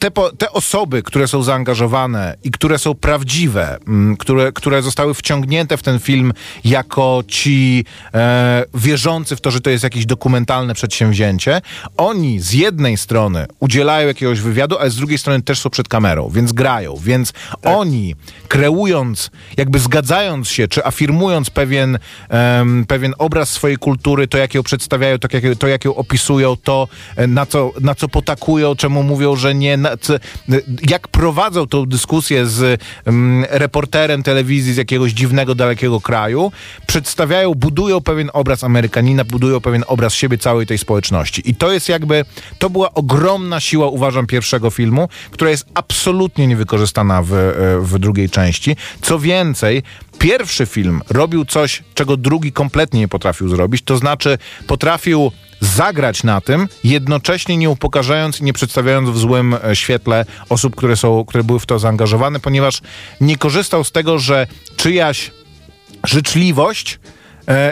te, po, te osoby, które są zaangażowane i które są prawdziwe, m, które, które zostały wciągnięte w ten film jako ci e, wierzący w to, że to jest jakieś dokumentalne przedsięwzięcie, oni z jednej strony udzielają jakiegoś wywiadu, ale z drugiej strony też są przed kamerą, więc grają, więc oni kreując, jakby zgadzając się, czy afirmując pewien, pewien obraz swojej kultury, to jak ją przedstawiają, to jak, to jak ją opisują, to e, na co, na co potakują, czemu mówią, że nie, na, co, jak prowadzą tą dyskusję z mm, reporterem telewizji z jakiegoś dziwnego, dalekiego kraju, przedstawiają, budują pewien obraz Amerykanina, budują pewien obraz siebie, całej tej społeczności. I to jest jakby, to była ogromna siła, uważam, pierwszego filmu, która jest absolutnie niewykorzystana w, e, w drugiej części. Co więcej, pierwszy film robił coś, czego drugi kompletnie nie potrafił zrobić, to znaczy potrafił zagrać na tym, jednocześnie nie upokarzając i nie przedstawiając w złym e, świetle osób, które, są, które były w to zaangażowane, ponieważ nie korzystał z tego, że czyjaś życzliwość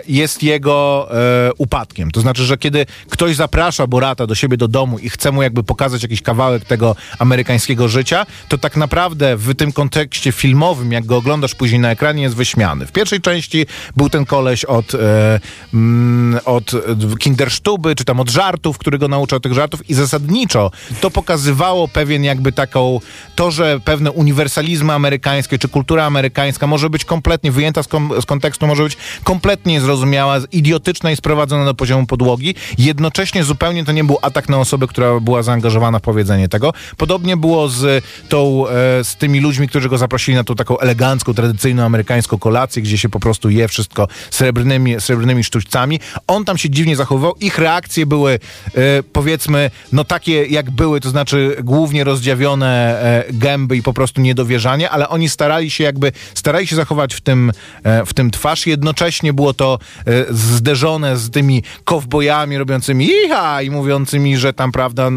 jest jego e, upadkiem. To znaczy, że kiedy ktoś zaprasza Borata do siebie do domu i chce mu jakby pokazać jakiś kawałek tego amerykańskiego życia, to tak naprawdę w tym kontekście filmowym, jak go oglądasz później na ekranie, jest wyśmiany. W pierwszej części był ten koleś od, e, mm, od kindersztuby, czy tam od żartów, który go nauczał tych żartów i zasadniczo to pokazywało pewien jakby taką, to, że pewne uniwersalizmy amerykańskie, czy kultura amerykańska może być kompletnie wyjęta z, kom, z kontekstu, może być kompletnie niezrozumiała, idiotyczna i sprowadzona do poziomu podłogi. Jednocześnie zupełnie to nie był atak na osobę, która była zaangażowana w powiedzenie tego. Podobnie było z tą, e, z tymi ludźmi, którzy go zaprosili na tą taką elegancką, tradycyjną amerykańską kolację, gdzie się po prostu je wszystko srebrnymi, srebrnymi sztućcami. On tam się dziwnie zachowywał. Ich reakcje były, e, powiedzmy, no takie jak były, to znaczy głównie rozdziawione e, gęby i po prostu niedowierzanie, ale oni starali się jakby, starali się zachować w tym, w tym twarz. Jednocześnie było to e, zderzone z tymi kowbojami robiącymi iha i mówiącymi, że tam, prawda, e,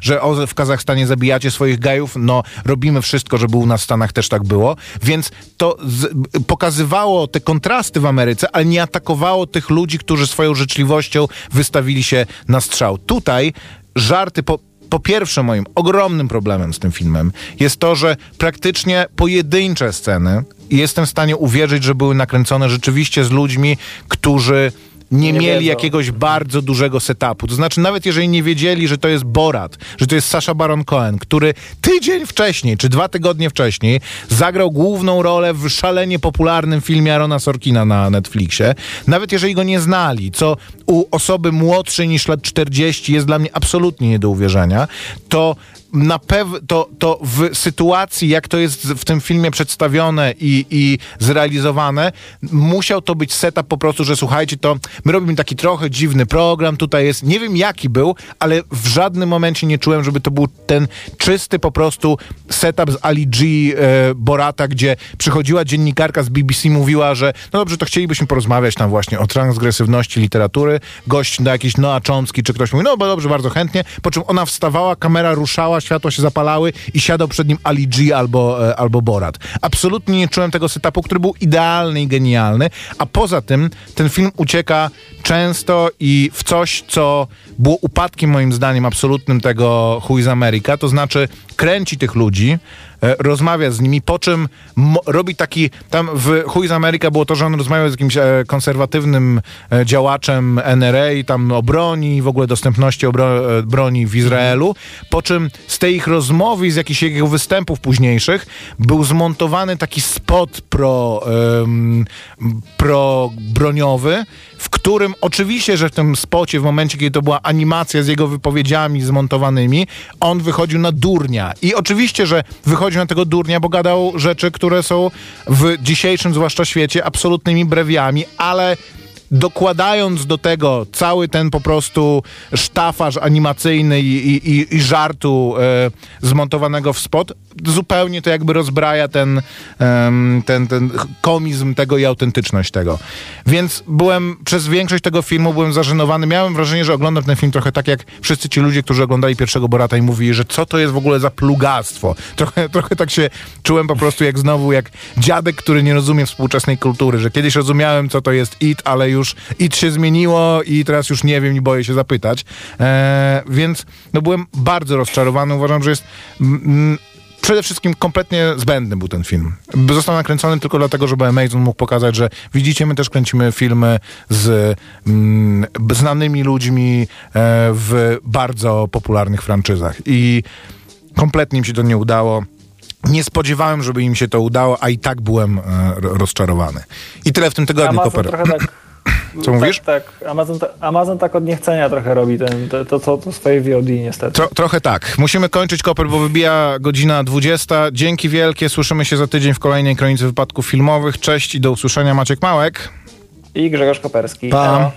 że o, w Kazachstanie zabijacie swoich gajów. No, robimy wszystko, żeby u nas w Stanach też tak było. Więc to z, pokazywało te kontrasty w Ameryce, ale nie atakowało tych ludzi, którzy swoją życzliwością wystawili się na strzał. Tutaj żarty po, po pierwsze, moim ogromnym problemem z tym filmem jest to, że praktycznie pojedyncze sceny jestem w stanie uwierzyć, że były nakręcone rzeczywiście z ludźmi, którzy nie, Nie mieli wiedzą. jakiegoś bardzo dużego setupu. To znaczy, nawet jeżeli nie wiedzieli, że to jest Borat, że to jest Sasha Baron Cohen, który tydzień wcześniej, czy dwa tygodnie wcześniej zagrał główną rolę w szalenie popularnym filmie Arona Sorkina na Netflixie, nawet jeżeli go nie znali, co u osoby młodszej niż lat 40 jest dla mnie absolutnie nie do uwierzenia, to na pewno to, to w sytuacji, jak to jest w tym filmie przedstawione i, i zrealizowane, musiał to być setup po prostu, że słuchajcie, to my robimy taki trochę dziwny program, tutaj jest, nie wiem jaki był, ale w żadnym momencie nie czułem, żeby to był ten czysty po prostu setup z Ali G e, Borata, gdzie przychodziła dziennikarka z BBC, mówiła, że no dobrze, to chcielibyśmy porozmawiać tam właśnie o transgresywności literatury, gość na jakiś Noah Chomsky, czy ktoś mówi, no bo dobrze, bardzo chętnie, po czym ona wstawała, kamera ruszała, światła się zapalały i siadał przed nim Ali G albo, e, albo Borat. Absolutnie nie czułem tego setupu, który był idealny i genialny, a poza tym ten film ucieka często i w coś, co było upadkiem moim zdaniem absolutnym tego Who is America, to znaczy kręci tych ludzi, rozmawia z nimi, po czym robi taki, tam w Chuj z Ameryka było to, że on rozmawiał z jakimś e, konserwatywnym e, działaczem NRA, tam o broni, w ogóle dostępności obro- e, broni w Izraelu, po czym z tej ich rozmowy z jakichś jego występów późniejszych był zmontowany taki spot pro, em, pro-broniowy, w którym oczywiście, że w tym spocie, w momencie, kiedy to była animacja z jego wypowiedziami zmontowanymi, on wychodził na durnia. I oczywiście, że wychodził na tego durnia, bo gadał rzeczy, które są w dzisiejszym zwłaszcza świecie absolutnymi brewiami, ale dokładając do tego cały ten po prostu sztafaż animacyjny i, i, i, żartu e, zmontowanego w spot, zupełnie to jakby rozbraja ten, ten, ten komizm tego i autentyczność tego. Więc byłem, przez większość tego filmu byłem zażenowany. Miałem wrażenie, że oglądam ten film trochę tak jak wszyscy ci ludzie, którzy oglądali pierwszego Borata i mówili, że co to jest w ogóle za plugastwo. Trochę, trochę tak się czułem po prostu jak znowu, jak dziadek, który nie rozumie współczesnej kultury, że kiedyś rozumiałem, co to jest IT, ale już IT się zmieniło i teraz już nie wiem i boję się zapytać. E, więc no byłem bardzo rozczarowany. Uważam, że jest mm, przede wszystkim kompletnie zbędny był ten film. Został nakręcony tylko dlatego, żeby Amazon mógł pokazać, że widzicie, my też kręcimy filmy z mm, znanymi ludźmi e, w bardzo popularnych franczyzach. I kompletnie im się to nie udało. Nie spodziewałem, żeby im się to udało, a i tak byłem e, ro- rozczarowany. I tyle w tym tygodniu, Amazon trochę tak... Co mówisz? Tak, tak. Amazon, Amazon tak od niechcenia trochę robi ten, to, to, to, to swoje VOD niestety. Tro, trochę tak. Musimy kończyć koper, bo wybija godzina 20. Dzięki wielkie. Słyszymy się za tydzień w kolejnej kronice wypadków filmowych. Cześć i do usłyszenia. Maciek Małek. I Grzegorz Koperski. Pa.